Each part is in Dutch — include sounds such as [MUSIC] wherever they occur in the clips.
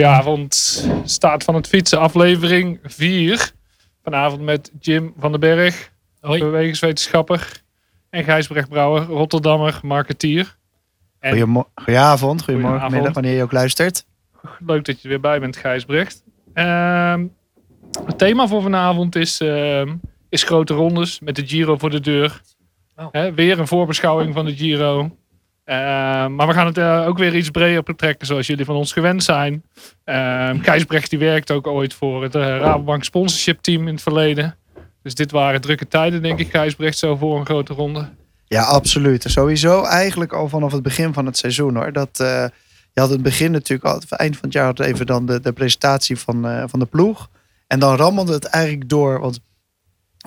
Goedenavond, staat van het fietsen, aflevering 4. Vanavond met Jim van den Berg, Hoi. bewegingswetenschapper. En Gijsbrecht Brouwer, Rotterdammer, marketeer. En Goedemo- Goedenavond, goedemorgen, Goedenavond. middag, wanneer je ook luistert. leuk dat je er weer bij bent, Gijsbrecht. Ehm, het thema voor vanavond is, ehm, is grote rondes met de Giro voor de deur. Oh. Hè, weer een voorbeschouwing van de Giro. Ehm, maar we gaan het eh, ook weer iets breder betrekken, zoals jullie van ons gewend zijn. Ehm Gijsbrecht die werkt ook ooit voor het eh, Rabobank sponsorship team in het verleden. Dus dit waren drukke tijden, denk ik, Gijsbrecht, zo voor een grote ronde. Ja, absoluut. Sowieso eigenlijk al vanaf het begin van het seizoen hoor. Dat, eh, je had het begin natuurlijk al, het eind van het jaar had even dan de, de presentatie van, van de ploeg. En dan rammelde het eigenlijk door. Want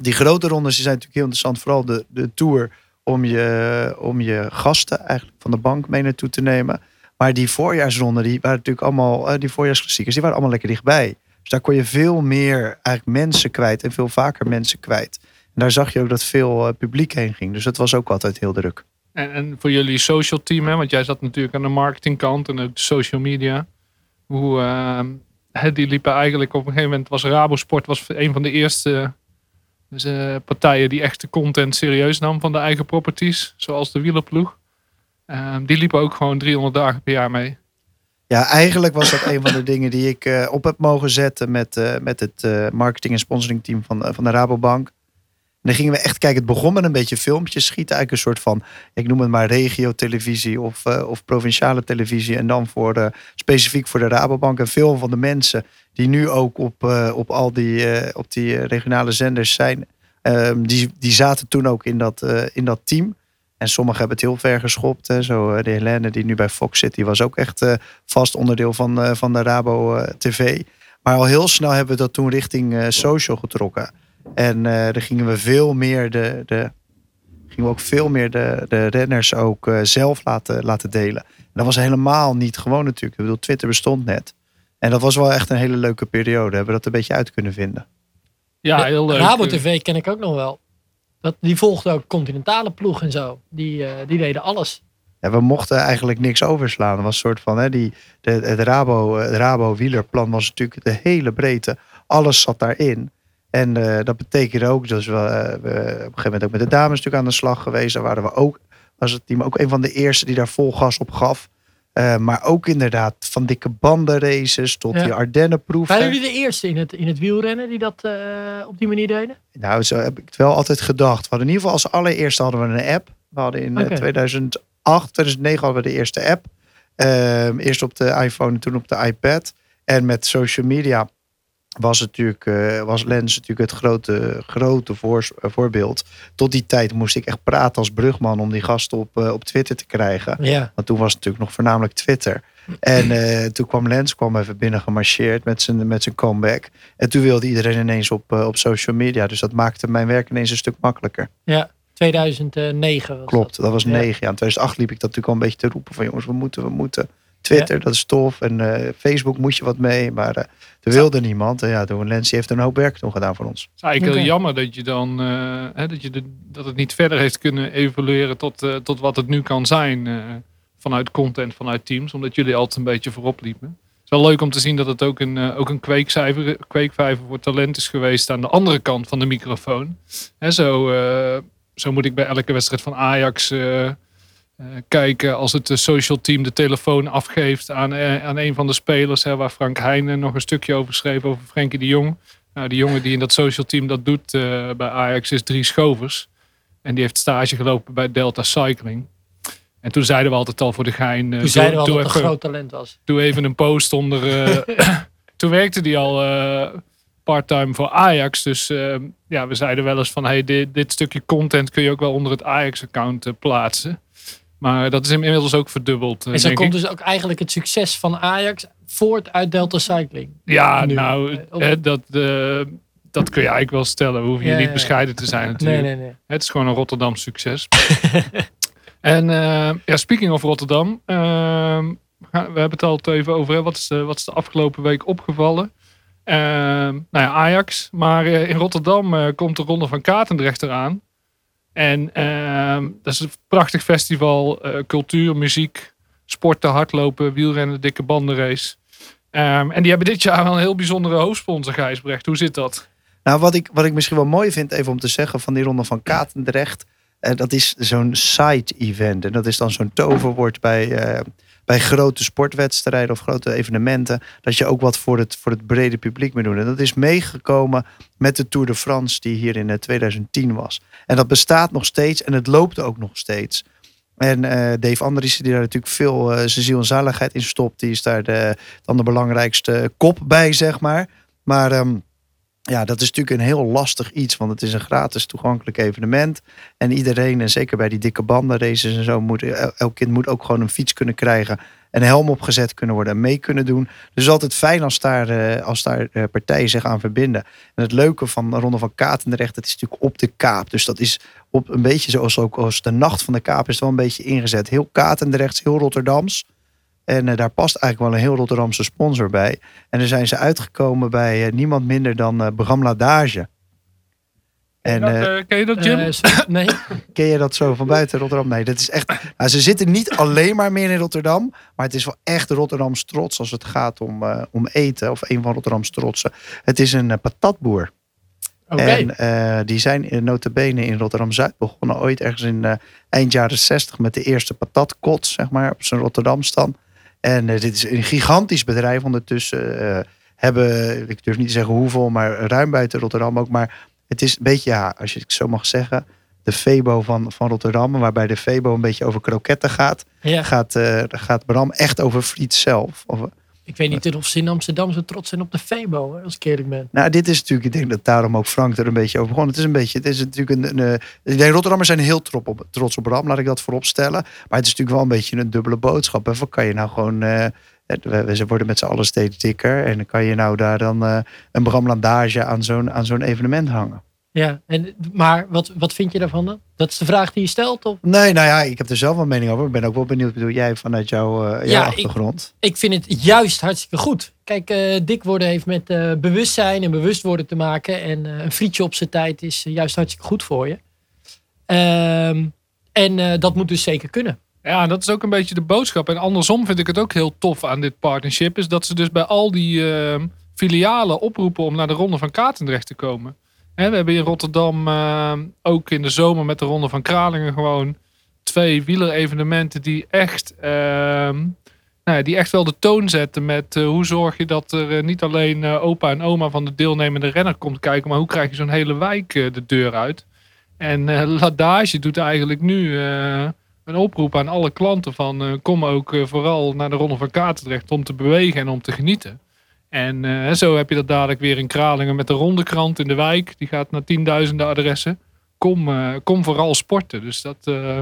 die grote rondes die zijn natuurlijk heel interessant. Vooral de, de tour om je, om je gasten eigenlijk van de bank mee naartoe te nemen. Maar die voorjaarsronden, die waren natuurlijk allemaal, eh, die voorjaarsklassiekers, die waren allemaal lekker dichtbij. Dus daar kon je veel meer eigenlijk mensen kwijt en veel vaker mensen kwijt. En daar zag je ook dat veel eh, publiek heen ging. Dus dat was ook altijd heel druk. En, en voor jullie social team, hè, want jij zat natuurlijk aan de marketingkant en ook de social media. Hoe, hè, die liepen eigenlijk op een gegeven moment, was Rabosport was een van de eerste dus, eh, partijen die echt de content serieus nam van de eigen properties, zoals de wielerploeg. Ehm, die liepen ook gewoon 300 dagen per jaar mee. Ja, eigenlijk was dat een van de dingen die ik eh, op heb mogen zetten met, eh, met het marketing- en sponsoringteam van, van de Rabobank. En dan gingen we echt kijken, het begon met een beetje filmpjes schieten. Eigenlijk een soort van, ik noem het maar regio-televisie of, eh, of provinciale televisie. En dan voor de, specifiek voor de Rabobank. En veel van de mensen die nu ook op, eh, op al die, op die regionale zenders zijn, ehm, die, die zaten toen ook in dat, in dat team. En sommigen hebben het heel ver geschopt. Hè. Zo de Helene die nu bij Fox zit, die was ook echt vast onderdeel van, van de Rabo TV. Maar al heel snel hebben we dat toen richting social getrokken. En eh dan gingen we veel meer de, de gingen we ook veel meer de, de renners ook eh, zelf laten, laten delen. En dat was helemaal niet gewoon natuurlijk. Ik bedoel, Twitter bestond net. En dat was wel echt een hele leuke periode. Hebben we dat een beetje uit kunnen vinden. Ja, heel leuk. Rabo TV ken ik ook nog wel. Dat, die volgde ook continentale ploeg en zo. Die, eh, die deden alles. Ja, we mochten eigenlijk niks overslaan. Het was een soort van, hè, die, de, het Rabo, het Rabo wielerplan was natuurlijk de hele breedte. Alles zat daarin. En eh, dat betekende ook, dus we, eh, we op een gegeven moment ook met de dames natuurlijk aan de slag geweest. Daar waren we ook, was het team ook een van de eerste die daar vol gas op gaf. Eh, maar ook inderdaad van dikke bandenraces tot Ja. die Ardennenproef. Waren jullie de eerste in het, in het wielrennen die dat op die manier deden? Nou, zo heb ik het wel altijd gedacht. We hadden in ieder geval als allereerste hadden we een app. We hadden in eh, Oké. 2008, 2009 hadden we de eerste app. Ehm, eerst op de iPhone en toen op de iPad. En met social media was, natuurlijk, eh, was Lens natuurlijk het grote, grote eh, voorbeeld. Tot die tijd moest ik echt praten als brugman om die gasten op, eh, op Twitter te krijgen. Ja. Want toen was het natuurlijk nog voornamelijk Twitter. En toen kwam Lens kwam even binnen gemarcheerd met zijn, met zijn comeback. En toen wilde iedereen ineens op, op social media. Dus dat maakte mijn werk ineens een stuk makkelijker. ja. 2009 was Klopt, dat was Ja. negen jaar. In 2008 liep ik dat natuurlijk al een beetje te roepen van jongens, we moeten, we moeten. Twitter, dat is tof. En eh, Facebook moet je wat mee. Maar eh er wilde niemand. En ja, toen Lens heeft een hoop werk toen gedaan voor ons. Het is eigenlijk heel jammer dat je dan eh, hè, dat, je de, dat het niet verder heeft kunnen evolueren tot, eh, tot wat het nu kan zijn. eh, vanuit content, vanuit teams. Omdat jullie altijd een beetje voorop liepen. Het is wel leuk om te zien dat het ook een, ook een kweekcijfer, kweekvijver voor talent is geweest aan de andere kant van de microfoon. Hè, zo, eh, zo moet ik bij elke wedstrijd van Ajax kijken als het eh, social team de telefoon afgeeft aan, eh, aan een van de spelers. Hè, waar Frank Heijnen nog een stukje over schreef over Frenkie de Jong. Nou, die jongen die in dat social team dat doet eh, bij Ajax is Dries Schovers. En die heeft stage gelopen bij Delta Cycling. En toen zeiden we altijd al voor de gein... eh, Toen zeiden we al dat een groot talent was. doe even een post onder... eh, [COUGHS] toen werkte die al eh, parttime voor Ajax. Dus eh, ja, we zeiden wel eens van... Hey, dit, dit stukje content kun je ook wel onder het Ajax-account eh, plaatsen. Maar dat is inmiddels ook verdubbeld, eh, En zo komt dus ook eigenlijk het succes van Ajax voort uit Delta Cycling. Ja, nu. nou, Eh, hè, dat, eh, dat kun je eigenlijk wel stellen. Hoef je Ja, niet bescheiden te zijn natuurlijk. Nee, nee, nee. Het is gewoon een Rotterdam succes. [LAUGHS] en ja, speaking of Rotterdam. ehm, we hebben het al even over. Hè, wat, is de, wat is de afgelopen week opgevallen? Ehm, nou ja, Ajax. Maar in Rotterdam komt de Ronde van Katendrecht eraan. En ehm, dat is een prachtig festival. eh, cultuur, muziek, sporten, hardlopen, wielrennen, dikke bandenrace. Ehm, en die hebben dit jaar wel een heel bijzondere hoofdsponsor, Gijsbrecht. Hoe zit dat? Nou, wat ik, wat ik misschien wel mooi vind, even om te zeggen van die ronde van Katendrecht. eh, dat is zo'n side-event. En dat is dan zo'n toverwoord bij, eh, bij grote sportwedstrijden of grote evenementen. Dat je ook wat voor het, voor het brede publiek moet doen. En dat is meegekomen met de Tour de France die hier in eh, 2010 was. En dat bestaat nog steeds en het loopt ook nog steeds. En eh, Dave Andriessen, die daar natuurlijk veel eh, zijn zaligheid in stopt, die is daar de, dan de belangrijkste kop bij, zeg maar. Maar ehm, ja, dat is natuurlijk een heel lastig iets, want het is een gratis toegankelijk evenement. En iedereen, en zeker bij die dikke bandenraces en zo, moet, el- elk kind moet ook gewoon een fiets kunnen krijgen. Een helm opgezet kunnen worden en mee kunnen doen. Dus altijd fijn als daar, eh, als daar eh, partijen zich aan verbinden. En het leuke van de Ronde van Katendrecht, het is natuurlijk op de kaap. Dus dat is op een beetje zoals ook als de nacht van de kaap is wel een beetje ingezet. Heel Katendrechts, heel Rotterdams. En eh, daar past eigenlijk wel een heel Rotterdamse sponsor bij. En dan zijn ze uitgekomen bij eh, niemand minder dan eh Bram Ladage. En Dat, ken je dat, Jim? Nee, [LAUGHS] ken je dat zo van buiten Rotterdam? Nee, dat is echt. Nou, ze zitten niet alleen maar meer in Rotterdam, maar het is wel echt Rotterdams trots als het gaat om, eh, om eten. Of een van Rotterdams trotsen. Het is een patatboer. oké. En eh, die zijn in notabene in Rotterdam-Zuid begonnen ooit ergens in eh, eind jaren 60 met de eerste patatkot, zeg maar, op zijn Rotterdams dan. En eh, dit is een gigantisch bedrijf ondertussen. eh, hebben, ik durf niet te zeggen hoeveel, maar ruim buiten Rotterdam ook. Maar het is een beetje, ja, als je het zo mag zeggen, de Febo van, van Rotterdam. Waarbij de Febo een beetje over kroketten gaat. Ja, Gaat, eh, gaat Bram echt over friet zelf. Of, ik weet niet of ze in Amsterdam zo trots zijn op de Febo, hè, als ik eerlijk ben. Nou, dit is natuurlijk, ik denk dat daarom ook Frank er een beetje over begon. Het is een beetje, het is natuurlijk een, een, eh, ik denk Rotterdammers zijn heel trots op, trots op Bram, laat ik dat voorop stellen. Maar het is natuurlijk wel een beetje een dubbele boodschap. En van kan je nou gewoon, eh, we, ze worden met z'n allen steeds dikker. En dan kan je nou daar dan eh, een Bram Landage aan zo'n, aan zo'n evenement hangen. Ja, en, maar wat, wat vind je daarvan dan? Dat is de vraag die je stelt? Of? Nee, nou ja, ik heb er zelf wel een mening over. Ik ben ook wel benieuwd, bedoel jij vanuit jouw, eh, jouw Ja, ik- achtergrond? Ik vind het juist hartstikke goed. Kijk, eh, dik worden heeft met eh, bewustzijn en bewust worden te maken. En eh, een frietje op zijn tijd is juist hartstikke goed voor je. Ehm, en eh, dat moet dus zeker kunnen. Ja, dat is ook een beetje de boodschap. En andersom vind ik het ook heel tof aan dit partnership. Is dat ze dus bij al die ehm, filialen oproepen om naar de Ronde van Katendrecht te komen. We hebben in Rotterdam ehm, ook in de zomer met de Ronde van Kralingen gewoon twee wielerevenementen die echt, ehm, nou die echt wel de toon zetten met eh, hoe zorg je dat er eh, niet alleen eh, opa en oma van de deelnemende renner komt kijken, maar hoe krijg je zo'n hele wijk eh, de deur uit. En eh, Ladage doet eigenlijk nu eh, een oproep aan alle klanten van eh, kom ook eh, vooral naar de Ronde van Katendrecht om te bewegen en om te genieten. En eh, zo heb je dat dadelijk weer in Kralingen met de ronde krant in de wijk. Die gaat naar tienduizenden adressen. Kom, eh, kom vooral sporten. Dus dat, eh,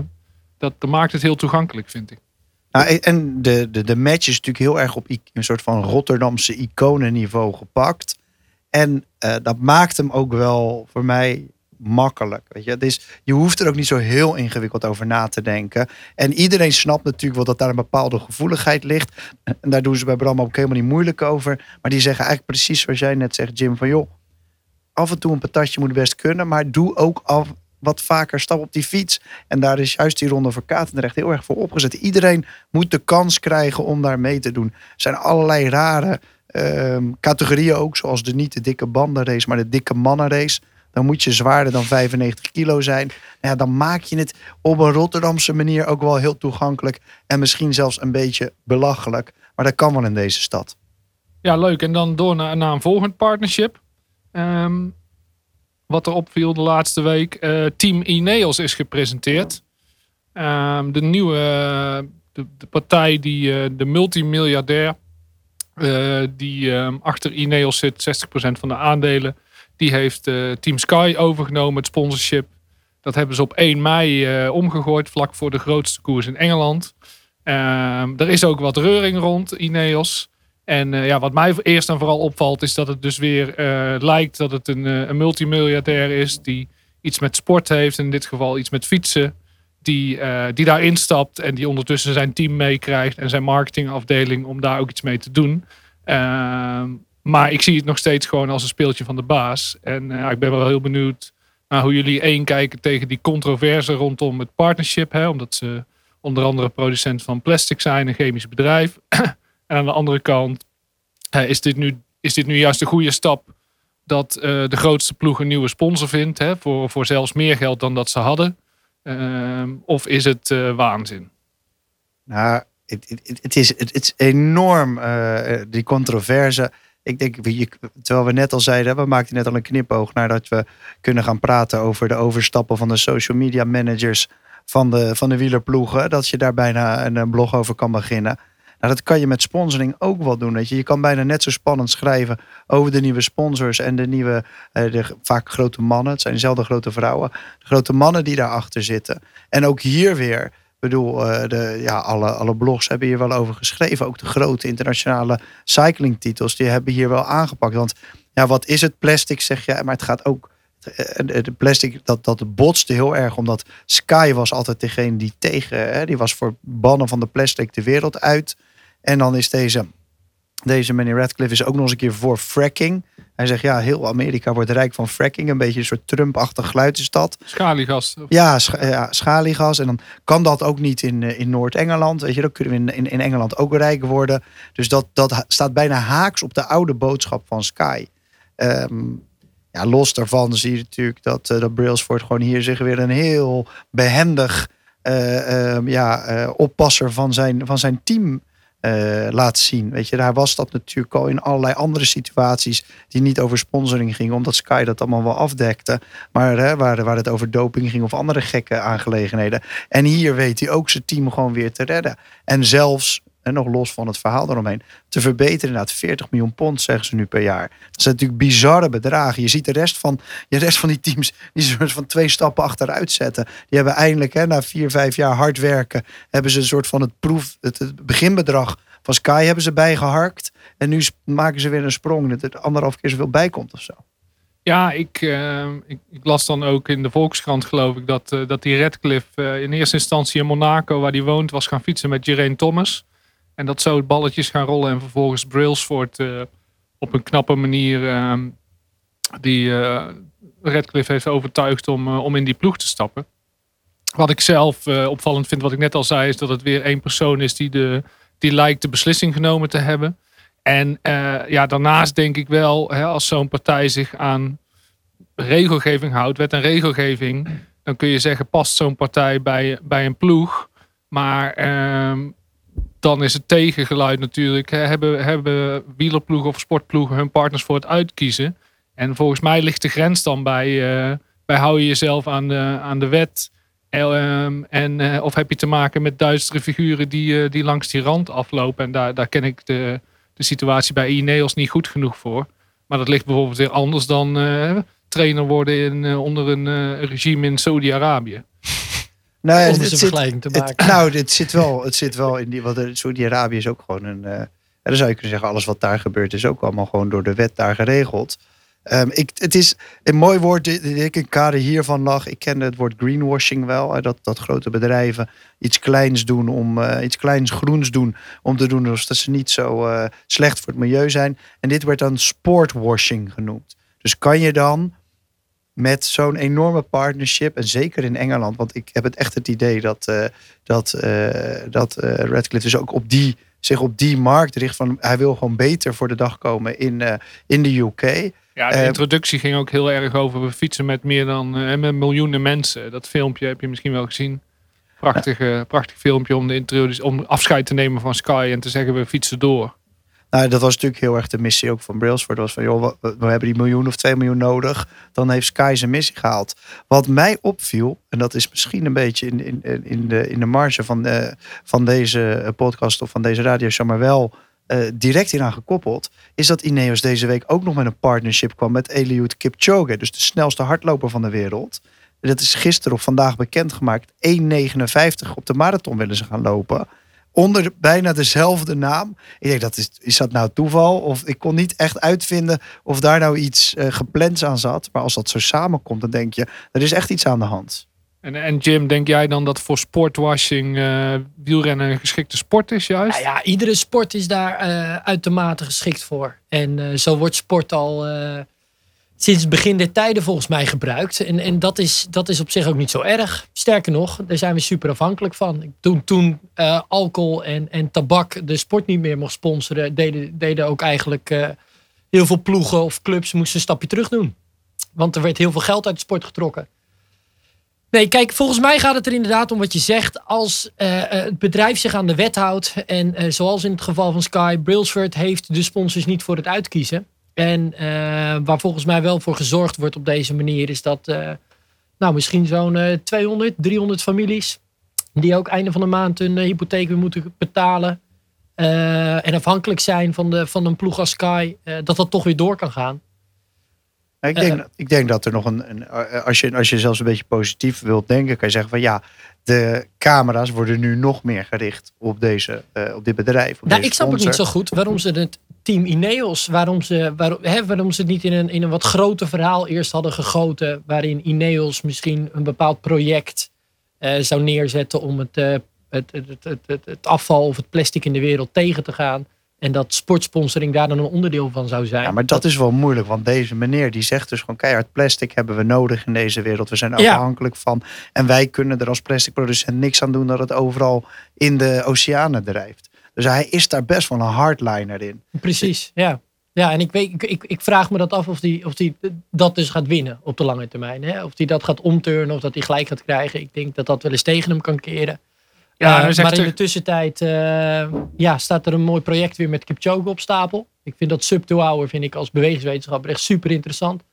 dat, dat maakt het heel toegankelijk, vind ik. Nou, en de, de, de match is natuurlijk heel erg op een soort van Rotterdamse iconenniveau gepakt. En dat maakt hem ook wel voor mij makkelijk. Weet je? Dus je hoeft er ook niet zo heel ingewikkeld over na te denken. En iedereen snapt natuurlijk wel dat daar een bepaalde gevoeligheid ligt. En daar doen ze bij Bram ook helemaal niet moeilijk over. Maar die zeggen eigenlijk precies zoals jij net zegt, Jim, van joh, af en toe een patatje moet best kunnen, maar doe ook af wat vaker stap op die fiets. En daar is juist die ronde voor Katendrecht heel erg voor opgezet. Iedereen moet de kans krijgen om daar mee te doen. Er zijn allerlei rare ehm, categorieën ook, zoals de niet de dikke bandenrace, maar de dikke mannenrace. Dan moet je zwaarder dan 95 kilo zijn. Ja, dan maak je het op een Rotterdamse manier ook wel heel toegankelijk. En misschien zelfs een beetje belachelijk. Maar dat kan wel in deze stad. Ja, leuk. En dan door naar, naar een volgend partnership. Ehm, wat er opviel de laatste week. eh, Team Ineos is gepresenteerd. Ehm, de nieuwe de, de partij die eh, de multimiljardair eh, die ehm, achter Ineos zit, 60% van de aandelen, die heeft eh, Team Sky overgenomen, het sponsorship. Dat hebben ze op 1 mei eh, omgegooid, vlak voor de grootste koers in Engeland. Ehm, er is ook wat reuring rond Ineos. En eh, ja, wat mij eerst en vooral opvalt, is dat het dus weer lijkt dat het een, een multimiljardair is die iets met sport heeft, in dit geval iets met fietsen, die, eh, die daar instapt en die ondertussen zijn team meekrijgt en zijn marketingafdeling om daar ook iets mee te doen. Ehm, maar ik zie het nog steeds gewoon als een speeltje van de baas. En eh, ik ben wel heel benieuwd naar hoe jullie één kijken tegen die controverse rondom het partnership. Hè, omdat ze onder andere producent van plastic zijn, een chemisch bedrijf. [CLEARS THROAT] en aan de andere kant is, dit nu, is dit nu juist de goede stap dat eh, de grootste ploeg een nieuwe sponsor vindt hè, voor, voor zelfs meer geld dan dat ze hadden? Ehm, of is het eh, waanzin? Nou, het, is, het, is enorm, die controverse. Ik denk, terwijl we net al zeiden, we maakten net al een knipoog naar dat we kunnen gaan praten over de overstappen van de social media managers van de, van de wielerploegen. Dat je daar bijna een, een blog over kan beginnen. Nou, dat kan je met sponsoring ook wel doen. Weet je. je kan bijna net zo spannend schrijven over de nieuwe sponsors en de nieuwe, eh, de, vaak grote mannen. Het zijn dezelfde grote vrouwen. De grote mannen die daarachter zitten. En ook hier weer. Ik bedoel, eh, de, ja, alle, alle blogs hebben hier wel over geschreven. Ook de grote internationale cyclingtitels, die hebben hier wel aangepakt. Want ja, wat is het plastic, zeg je? Maar het gaat ook. eh, De plastic, dat, dat botste heel erg. Omdat Sky was altijd degene die tegen. Hè, die was voor bannen van de plastic de wereld uit. En dan is deze. Deze meneer Radcliffe is ook nog eens een keer voor fracking. Hij zegt ja, heel Amerika wordt rijk van fracking. Een beetje een soort Trump-achtig geluid is dat. Schaliegasten. Ja, ja, schaliegas. En dan kan dat ook niet in, eh, in Noord-Engeland. Weet je, dan kunnen we in, in, in Engeland ook rijk worden. Dus dat, dat staat bijna haaks op de oude boodschap van Sky. Ehm, ja, los daarvan zie je natuurlijk dat, eh, dat Brailsford gewoon hier zich weer een heel behendig eh, ehm, ja, oppasser van zijn, van zijn team eh, laat zien. Weet je, daar was dat natuurlijk al in allerlei andere situaties die niet over sponsoring gingen, omdat Sky dat allemaal wel afdekte. Maar hè, waar, waar het over doping ging of andere gekke aangelegenheden. En hier weet hij ook zijn team gewoon weer te redden. En zelfs, en nog los van het verhaal eromheen, te verbeteren inderdaad 40 miljoen pond, zeggen ze nu per jaar. Dat zijn natuurlijk bizarre bedragen. Je ziet de rest van, de rest van die teams die soort van twee stappen achteruit zetten. Die hebben eindelijk, hè, na vier, vijf jaar hard werken, hebben ze een soort van het proef, het, beginbedrag van Sky hebben ze bijgeharkt. En nu maken ze weer een sprong dat er anderhalf keer zoveel bij komt of zo. Ja, ik, eh, ik, ik las dan ook in de Volkskrant, geloof ik, dat, eh, dat die Radcliffe eh, in eerste instantie in Monaco, waar hij woont, was gaan fietsen met Geraint Thomas. En dat zo balletjes gaan rollen en vervolgens Brailsford eh op een knappe manier eh, die eh Radcliffe heeft overtuigd om, eh, om in die ploeg te stappen. Wat ik zelf opvallend vind, wat ik net al zei, is dat het weer één persoon is die, de, die lijkt de beslissing genomen te hebben. En ja, daarnaast denk ik wel, hè, als zo'n partij zich aan regelgeving houdt, wet en regelgeving, dan kun je zeggen, past zo'n partij bij, bij een ploeg. Maar ehm, dan is het tegengeluid natuurlijk. Hebben, hebben wielerploegen of sportploegen hun partners voor het uitkiezen? En volgens mij ligt de grens dan bij, eh, bij hou je jezelf aan de, aan de wet. Ehm, en, eh, of heb je te maken met duistere figuren die, eh, die langs die rand aflopen. En daar, daar ken ik de, de situatie bij Ineos niet goed genoeg voor. Maar dat ligt bijvoorbeeld weer anders dan trainer worden in, onder een regime in Saudi-Arabië. Nou, om het eens een zit- vergelijking te Het- maken. [LAUGHS] nou, het zit wel, het zit wel in die. Want eh, Saudi-Arabië is ook gewoon een. eh, en dan zou je kunnen zeggen, alles wat daar gebeurt is ook allemaal gewoon door de wet daar geregeld. Ehm, ik, het is een mooi woord die ik in kader hiervan lag. Ik kende het woord greenwashing wel. dat, dat grote bedrijven iets kleins doen om eh, iets kleins groens doen. Om te doen alsof dat ze niet zo slecht voor het milieu zijn. En dit werd dan sportwashing genoemd. Dus kan je dan met zo'n enorme partnership, en zeker in Engeland, want ik heb het echt het idee dat, eh, dat, eh, dat eh, Radcliffe dus ook op die, zich op die markt richt. Van, hij wil gewoon beter voor de dag komen in, in de UK. Ja, de introductie ging ook heel erg over we fietsen met meer dan met miljoenen mensen. Dat filmpje heb je misschien wel gezien. Prachtig, prachtig filmpje om, de introduce, om afscheid te nemen van Sky en te zeggen we fietsen door. Nou, dat was natuurlijk heel erg de missie ook van Brailsford. Was van, joh, we, we hebben die miljoen of twee miljoen nodig. Dan heeft Sky zijn missie gehaald. Wat mij opviel, en dat is misschien een beetje in, in, in, de, in de marge van, de, van deze eh, podcast of van deze radioshow, maar wel eh, direct hieraan gekoppeld, is dat Ineos deze week ook nog met een partnership kwam met Eliud Kipchoge, dus de snelste hardloper van de wereld. Dat is gisteren of vandaag bekendgemaakt. 1,59 op de marathon willen ze gaan lopen. Onder de- bijna dezelfde naam. Ik denk, dat is, is dat nou toeval? Of ik kon niet echt uitvinden of daar nou iets eh gepland aan zat. Maar als dat zo samenkomt, dan denk je, er is echt iets aan de hand. En, en Jim, denk jij dan dat voor sportwashing eh, wielrennen een geschikte sport is juist? Nou ja, iedere sport is daar eh, uitermate geschikt voor. En eh, zo wordt sport al, eh, sinds begin der tijden volgens mij gebruikt. En, en dat, is, dat is op zich ook niet zo erg. Sterker nog, daar zijn we super afhankelijk van. Toen, toen uh, alcohol en, en tabak de sport niet meer mocht sponsoren, deden, deden ook eigenlijk uh, heel veel ploegen of clubs moesten een stapje terug doen. Want er werd heel veel geld uit de sport getrokken. Nee, kijk, volgens mij gaat het er inderdaad om wat je zegt. Als uh, het bedrijf zich aan de wet houdt. En zoals in het geval van Sky, Brailsford heeft de sponsors niet voor het uitkiezen. En uh, waar volgens mij wel voor gezorgd wordt op deze manier, is dat nou, misschien zo'n 200, 300 families. die ook einde van de maand hun hypotheek weer moeten betalen. en afhankelijk zijn van, de, van een ploeg als Sky, dat dat toch weer door kan gaan. Ik denk, ik denk dat er nog een, een, als, je, als je zelfs een beetje positief wilt denken, kan je zeggen van ja, de camera's worden nu nog meer gericht op, deze, uh, op dit bedrijf. Op nou, ik snap het niet zo goed waarom ze het team Ineos, waarom ze, waarom, hè, waarom ze het niet in een, in een wat groter verhaal eerst hadden gegoten, waarin Ineos misschien een bepaald project uh, zou neerzetten om het, uh, het, het, het, het, het afval of het plastic in de wereld tegen te gaan. En dat sportsponsoring daar dan een onderdeel van zou zijn. Ja, maar dat, is wel moeilijk. Want deze meneer die zegt dus gewoon keihard plastic hebben we nodig in deze wereld. We zijn afhankelijk van. En wij kunnen er als plasticproducent niks aan doen dat het overal in de oceanen drijft. Dus hij is daar best wel een hardliner in. Precies, ja. Ja, en ik, weet, ik, ik, ik vraag me dat af of hij of die dat dus gaat winnen op de lange termijn. Hè? Of hij dat gaat omturnen of dat hij gelijk gaat krijgen. Ik denk dat dat wel eens tegen hem kan keren. Ja, uh, maar in de tussentijd uh, ja, staat er een mooi project weer met Kipchoge op stapel. Ik vind dat sub 2 hour vind ik als bewegingswetenschapper echt super interessant.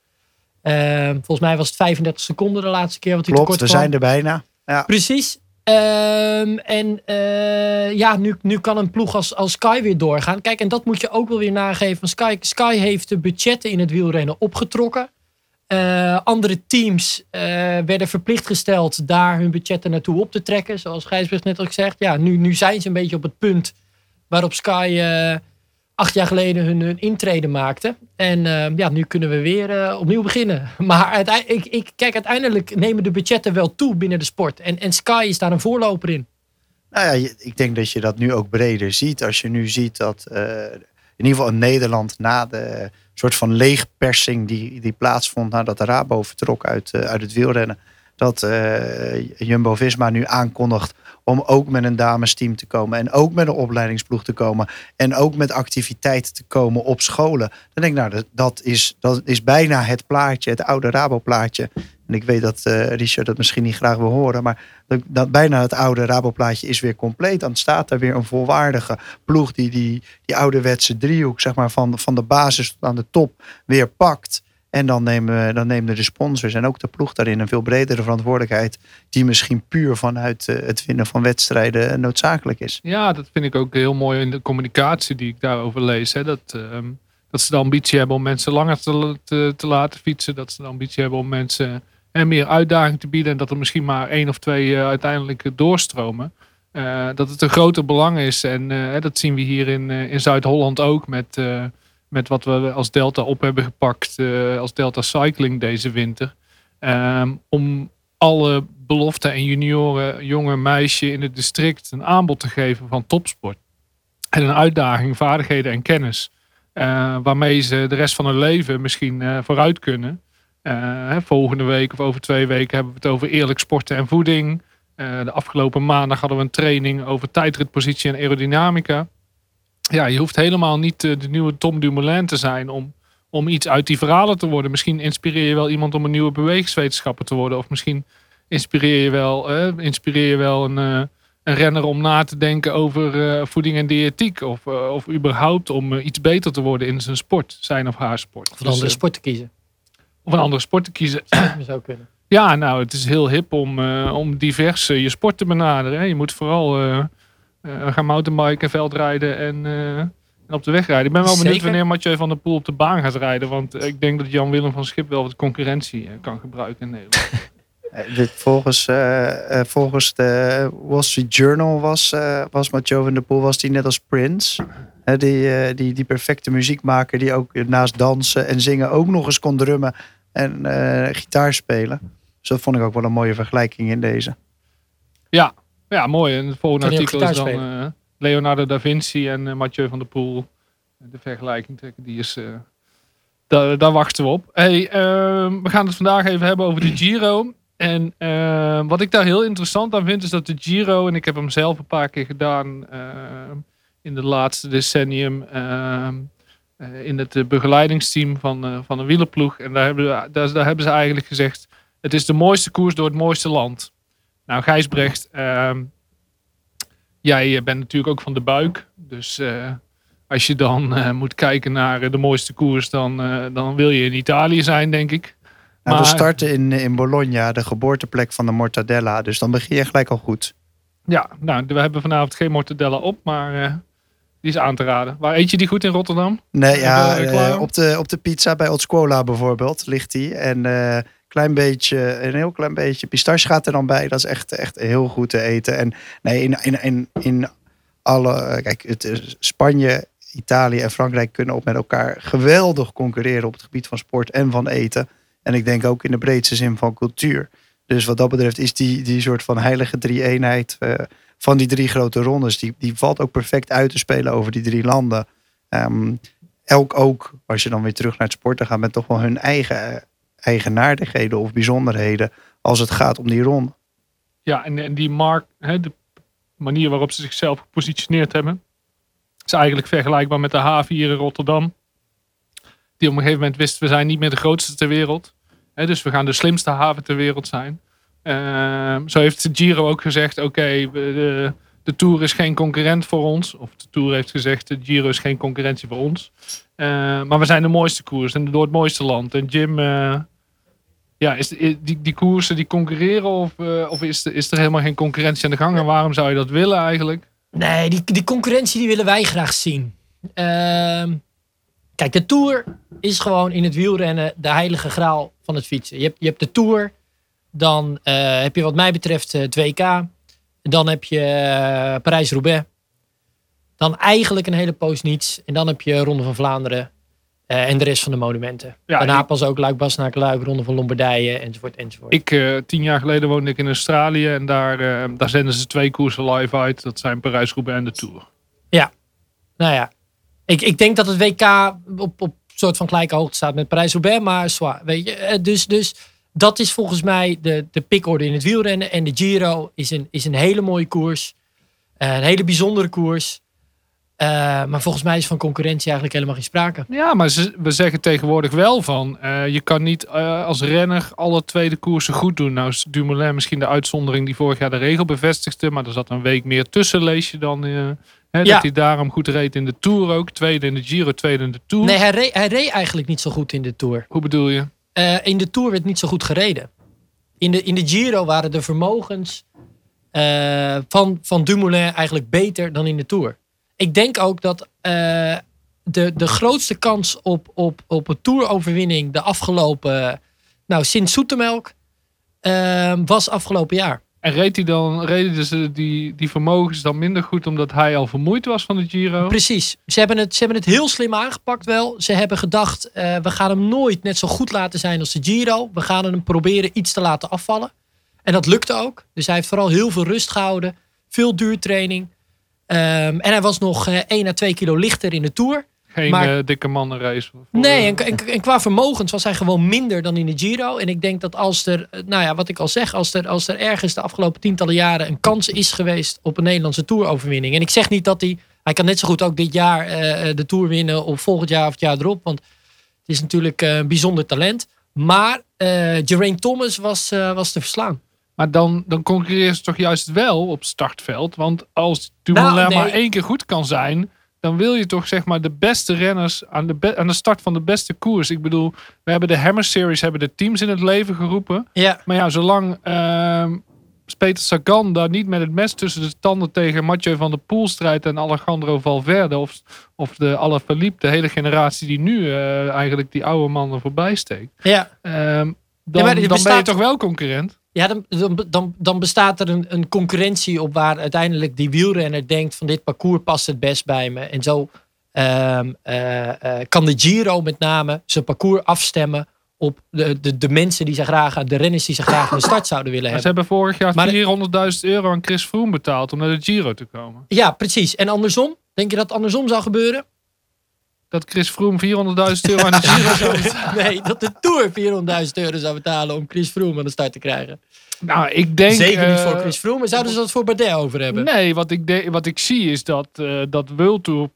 Uh, volgens mij was het 35 seconden de laatste keer wat hij Klopt, tekort we zijn er bijna. Ja. Precies. Ehm, en ja, nu, nu kan een ploeg als, als Sky weer doorgaan. Kijk, en dat moet je ook wel weer nageven. Sky, Sky heeft de budgetten in het wielrennen opgetrokken. Uh, andere teams uh, werden verplicht gesteld daar hun budgetten naartoe op te trekken. Zoals Gijsbrecht net al gezegd. Ja, nu, nu zijn ze een beetje op het punt waarop Sky uh, acht jaar geleden hun, hun intrede maakte. En ja, nu kunnen we weer opnieuw beginnen. [LAUGHS] Maar ik, ik, kijk, uiteindelijk nemen de budgetten wel toe binnen de sport. En, en Sky is daar een voorloper in. Nou ja, ik denk dat je dat nu ook breder ziet. Als je nu ziet dat in ieder geval in Nederland na de soort van leegpersing die, die plaatsvond nadat de Rabo vertrok uit, uh, uit het wielrennen. Dat uh, Jumbo-Visma nu aankondigt om ook met een damesteam te komen. En ook met een opleidingsploeg te komen. En ook met activiteiten te komen op scholen. Dan denk ik, nou, dat, dat, is, dat is bijna het plaatje, het oude Rabo-plaatje. En ik weet dat uh, Richard dat misschien niet graag wil horen. Maar dat, dat bijna het oude Rabo-plaatje is weer compleet. Dan staat er weer een volwaardige ploeg die die, die ouderwetse driehoek zeg maar, van, van de basis tot aan de top weer pakt. En dan nemen, dan nemen de sponsors en ook de ploeg daarin een veel bredere verantwoordelijkheid. Die misschien puur vanuit eh, het winnen van wedstrijden noodzakelijk is. Ja, dat vind ik ook heel mooi in de communicatie die ik daarover lees. Hè. Dat, ehm, dat ze de ambitie hebben om mensen langer te, te, te, laten fietsen. Dat ze de ambitie hebben om mensen en meer uitdaging te bieden. En dat er misschien maar één of twee uh, uiteindelijk doorstromen. Uh, dat het een groter belang is. En uh, dat zien we hier in, in Zuid-Holland ook met, met wat we als Delta op hebben gepakt. als Delta Cycling deze winter. Um, om alle belofte en junioren, jonge meisje in het district een aanbod te geven van topsport. En een uitdaging, vaardigheden en kennis. waarmee ze de rest van hun leven misschien vooruit kunnen. Uh, volgende week of over twee weken hebben we het over eerlijk sporten en voeding. Uh, de afgelopen maandag hadden we een training over tijdritpositie en aerodynamica. Ja, je hoeft helemaal niet uh, de nieuwe Tom Dumoulin te zijn om, om iets uit die verhalen te worden. Misschien inspireer je wel iemand om een nieuwe bewegingswetenschapper te worden. Of misschien inspireer je wel, inspireer je wel een, een renner om na te denken over voeding en diëtiek. Of, of überhaupt om iets beter te worden in zijn sport, zijn of haar sport. Of een andere sport te kiezen of een andere sport te kiezen. zou kunnen. [CLEARS THROAT] Ja, nou, het is heel hip om, uh, om divers uh, je sport te benaderen. Hè. Je moet vooral uh, gaan mountainbiken, veldrijden en, en op de weg rijden. Ik ben wel benieuwd Zeker. wanneer Mathieu van der Poel op de baan gaat rijden. Want ik denk dat Jan-Willem van Schip wel wat concurrentie kan gebruiken in Nederland. [LAUGHS] Volgens, volgens de Wall Street Journal was, was Mathieu van der Poel was die net als Prince die, die, die perfecte muziekmaker die ook naast dansen en zingen ook nog eens kon drummen en uh, gitaar spelen. Dus dat vond ik ook wel een mooie vergelijking in deze. Ja, ja mooi. En het volgende artikel is dan uh, Leonardo da Vinci en uh, Mathieu van der Poel. De vergelijking trekken, die is, daar, daar wachten we op. Hey, ehm, we gaan het vandaag even hebben over de Giro. En ehm, wat ik daar heel interessant aan vind, is dat de Giro, en ik heb hem zelf een paar keer gedaan ehm, in de laatste decennium, ehm, eh, in het eh, begeleidingsteam van, eh, van een wielerploeg. En daar hebben, we- daar, daar hebben ze eigenlijk gezegd, het is de mooiste koers door het mooiste land. Nou, Gijsbrecht, ehm, jij bent natuurlijk ook van de buik. Dus als je dan moet kijken naar de mooiste koers, dan, dan wil je in Italië zijn, denk ik. Nou, we starten in, in Bologna, de geboorteplek van de mortadella. Dus dan begin je gelijk al goed. Ja, nou, we hebben vanavond geen mortadella op, maar die is aan te raden. Waar eet je die goed in Rotterdam? Nee, ja, klaar? eh, op, de, op de pizza bij Otsquola bijvoorbeeld ligt die. En eh klein beetje, een heel klein beetje pistache gaat er dan bij. Dat is echt, echt heel goed te eten. En nee, in, in, in, in alle, eh, kijk, het, Spanje, Italië en Frankrijk kunnen ook met elkaar geweldig concurreren op het gebied van sport en van eten. En ik denk ook in de breedste zin van cultuur. Dus wat dat betreft is die, die soort van heilige drie-eenheid eh, van die drie grote rondes, die, die valt ook perfect uit te spelen over die drie landen. Ehm, elk ook, als je dan weer terug naar het sporten gaat, met toch wel hun eigen eh, eigenaardigheden of bijzonderheden als het gaat om die ronde. Ja, en, en die mark, hè, de manier waarop ze zichzelf gepositioneerd hebben, is eigenlijk vergelijkbaar met de haven hier in Rotterdam. Die op een gegeven moment wist, we zijn niet meer de grootste ter wereld. Hè, dus we gaan de slimste haven ter wereld zijn. Ehm, zo heeft Giro ook gezegd, oké, de, de Tour is geen concurrent voor ons. Of de Tour heeft gezegd, de Giro is geen concurrentie voor ons. Eh, maar we zijn de mooiste koers en door het mooiste land. En Jim, eh, ja, is, die, die koersen die concurreren of, eh, of is, is er helemaal geen concurrentie aan de gang? En waarom zou je dat willen eigenlijk? Nee, die, die concurrentie die willen wij graag zien. Ehm, kijk, de Tour is gewoon in het wielrennen de heilige graal van het fietsen. Je hebt, je hebt de Tour, dan eh, heb je wat mij betreft het WK. Dan heb je eh, Parijs-Roubaix. Dan eigenlijk een hele poos niets. En dan heb je Ronde van Vlaanderen eh, en de rest van de monumenten. Ja, Daarna ik- pas ook Luik, Bastenaken, Luik, Ronde van Lombardije enzovoort enzovoort. Ik, eh, tien jaar geleden woonde ik in Australië en daar, eh, daar zenden ze twee koersen live uit. Dat zijn Parijs-Roubaix en de Tour. Nou ja, ik, ik denk dat het WK op, op soort van gelijke hoogte staat met Parijs-Roubaix, maar zwaar, weet je. Eh, Dus, dus dat is volgens mij de, de pikorde in het wielrennen. En de Giro is een, is een hele mooie koers. Eh, een hele bijzondere koers. Eh, maar volgens mij is van concurrentie eigenlijk helemaal geen sprake. Ja, maar ze, we zeggen tegenwoordig wel van, eh, je kan niet als renner alle tweede koersen goed doen. Nou is Dumoulin misschien de uitzondering die vorig jaar de regel bevestigde, maar er zat een week meer tussen, lees je dan. Ja. Dat hij daarom goed reed in de Tour ook. Tweede in de Giro, tweede in de Tour. Nee, hij reed, hij reed eigenlijk niet zo goed in de Tour. Hoe bedoel je? Eh, in de Tour werd niet zo goed gereden. In de, in de Giro waren de vermogens eh, van, van Dumoulin eigenlijk beter dan in de Tour. Ik denk ook dat eh, de, de grootste kans op, op, op een Tour-overwinning de afgelopen, nou sinds Zoetemelk, eh, was afgelopen jaar. En reed hij dan, reden ze die, die vermogens dan minder goed omdat hij al vermoeid was van de Giro? Precies. Ze hebben, het, ze hebben het heel slim aangepakt wel. Ze hebben gedacht, eh, we gaan hem nooit net zo goed laten zijn als de Giro. We gaan hem proberen iets te laten afvallen. En dat lukte ook. Dus hij heeft vooral heel veel rust gehouden. Veel duurtraining. Ehm, en hij was nog eh 1 à 2 kilo lichter in de Tour. Geen Maar- eh, dikke mannenrace. voor- Nee, en, en, en qua vermogens was hij gewoon minder dan in de Giro. En ik denk dat als er, eh, nou ja, wat ik al zeg, als er, als er ergens de afgelopen tientallen jaren een kans is geweest op een Nederlandse Tour-overwinning. En ik zeg niet dat hij, hij kan net zo goed ook dit jaar eh, de Tour winnen of volgend jaar of het jaar erop. Want het is natuurlijk eh, een bijzonder talent. Maar eh Geraint Thomas was, eh, was te verslaan. Maar dan, dan concurreren ze toch juist wel op het startveld. Want als Dumoulin Nou, nee. maar één keer goed kan zijn... dan wil je toch zeg maar de beste renners aan de, be- aan de start van de beste koers. Ik bedoel, we hebben de Hammer Series, hebben de teams in het leven geroepen. Ja, Maar ja, zolang ehm Peter Sagan daar niet met het mes tussen de tanden tegen Mathieu van der Poel strijdt en Alejandro Valverde of, of de Alaphilippe, de hele generatie die nu eh, eigenlijk die oude mannen voorbij steekt. ja. ehm, dan, er dan ben je toch wel concurrent? Ja, dan, dan, dan, bestaat er een, een concurrentie op waar uiteindelijk die wielrenner denkt van dit parcours past het best bij me. En zo ehm, eh, eh, kan de Giro met name zijn parcours afstemmen op de, de, de mensen die ze graag, de renners die ze graag aan de start zouden willen Maar ze hebben. hebben vorig jaar Maar- 400.000 euro aan Chris Froome betaald om naar de Giro te komen. Ja, precies. En andersom? Denk je dat andersom zou gebeuren? Dat Chris Froome 400.000 euro aan de [LAUGHS] Giro zou betalen? Nee, dat de Tour 400.000 euro zou betalen om Chris Froome aan de start te krijgen. Nou, ik denk... Zeker niet eh, voor Chris Froome. Zouden ze dat voor Bardet over hebben? Nee, wat ik, de, wat ik zie is dat, eh dat World Tour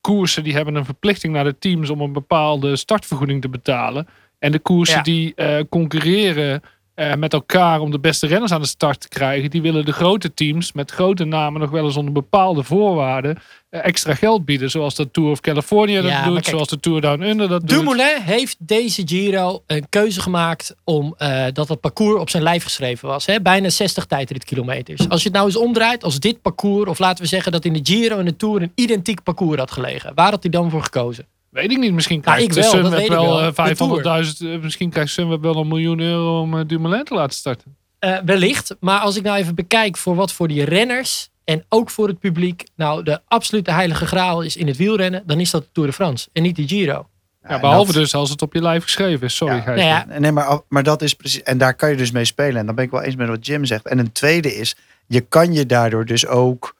koersen die hebben een verplichting naar de teams om een bepaalde startvergoeding te betalen. En de koersen Ja. die eh, concurreren eh, met elkaar om de beste renners aan de start te krijgen, die willen de grote teams met grote namen nog wel eens onder bepaalde voorwaarden eh, extra geld bieden. Zoals de Tour of California dat Ja, doet, kijk, zoals de Tour Down Under dat doet. Dumoulin heeft deze Giro een keuze gemaakt om eh, dat het parcours op zijn lijf geschreven was. Hè? Bijna 60 tijdritkilometers. Als je het nou eens omdraait, als dit parcours, of laten we zeggen dat in de Giro en de Tour een identiek parcours had gelegen, waar had hij dan voor gekozen? Weet ik niet. Misschien krijgt ik wel, de dat Sunweb weet ik wel wel. eh, De 500.000. eh, misschien krijgt Sunweb wel een miljoen euro om eh, Dumoulin te laten starten. Eh, wellicht, maar als ik nou even bekijk voor wat voor die renners en ook voor het publiek, nou de absolute heilige graal is in het wielrennen, dan is dat de Tour de France en niet de Giro. Ja, behalve dat- dus als het op je lijf geschreven is. Sorry, Ja. Nou ja, Nee, maar, maar dat is precies. En daar kan je dus mee spelen. En dan ben ik wel eens met wat Jim zegt. En een tweede is, je kan je daardoor dus ook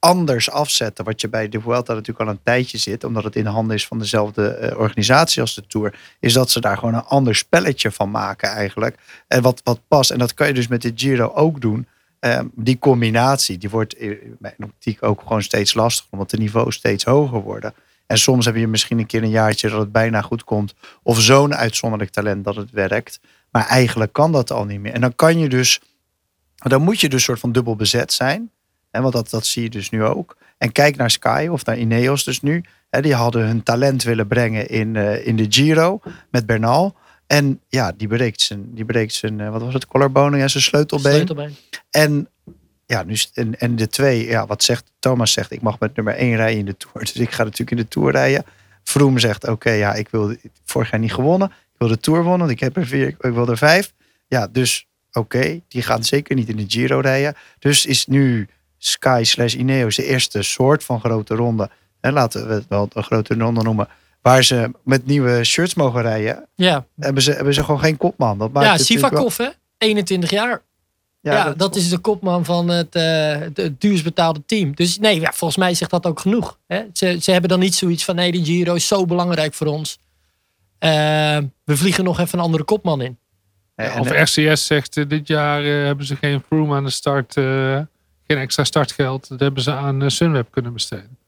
anders afzetten. Wat je bij de Vuelta natuurlijk al een tijdje zit, omdat het in de handen is van dezelfde eh, organisatie als de Tour, is dat ze daar gewoon een ander spelletje van maken eigenlijk. En wat, wat past. En dat kan je dus met de Giro ook doen. Ehm, die combinatie, die wordt in mijn optiek ook gewoon steeds lastiger, omdat de niveaus steeds hoger worden. En soms heb je misschien een keer een jaartje dat het bijna goed komt. Of zo'n uitzonderlijk talent dat het werkt. Maar eigenlijk kan dat al niet meer. En dan kan je dus, dan moet je dus soort van dubbel bezet zijn. En want dat, dat zie je dus nu ook. En kijk naar Sky of naar Ineos dus nu. Hè, die hadden hun talent willen brengen in, eh, in de Giro met Bernal. En ja, die breekt zijn, die breekt zijn eh, wat was het, collarbone en zijn sleutelbeen. sleutelbeen. En ja, nu, is- en, en de twee, ja, wat zegt Thomas zegt, ik mag met nummer één rijden in de Tour. [LAUGHS] Dus ik ga natuurlijk in de Tour rijden. Vroom zegt, oké, ja, ik wil vorig jaar niet gewonnen. Ik wil de Tour wonnen, want ik heb er vier, ik wil er vijf. Ja, dus oké, die gaan zeker niet in de Giro rijden. Dus is nu Sky slash Ineos de eerste soort van grote ronde. En laten we het wel een grote ronde noemen. Waar ze met nieuwe shirts mogen rijden. Ja, Hebben ze, hebben ze gewoon geen kopman. Dat maakt ja Sivakov hè, 21 jaar. Ja, dat, is is de kopman van het, eh, het, duurst betaalde team. Dus nee, ja, volgens mij zegt dat ook genoeg. Hè? Ze, ze hebben dan niet zoiets van nee, de Giro is zo belangrijk voor ons. Eh, we vliegen nog even een andere kopman in. Of RCS zegt, eh, dit jaar hebben ze geen Froome aan de start. Geen extra startgeld. Dat hebben ze aan eh, Sunweb kunnen besteden.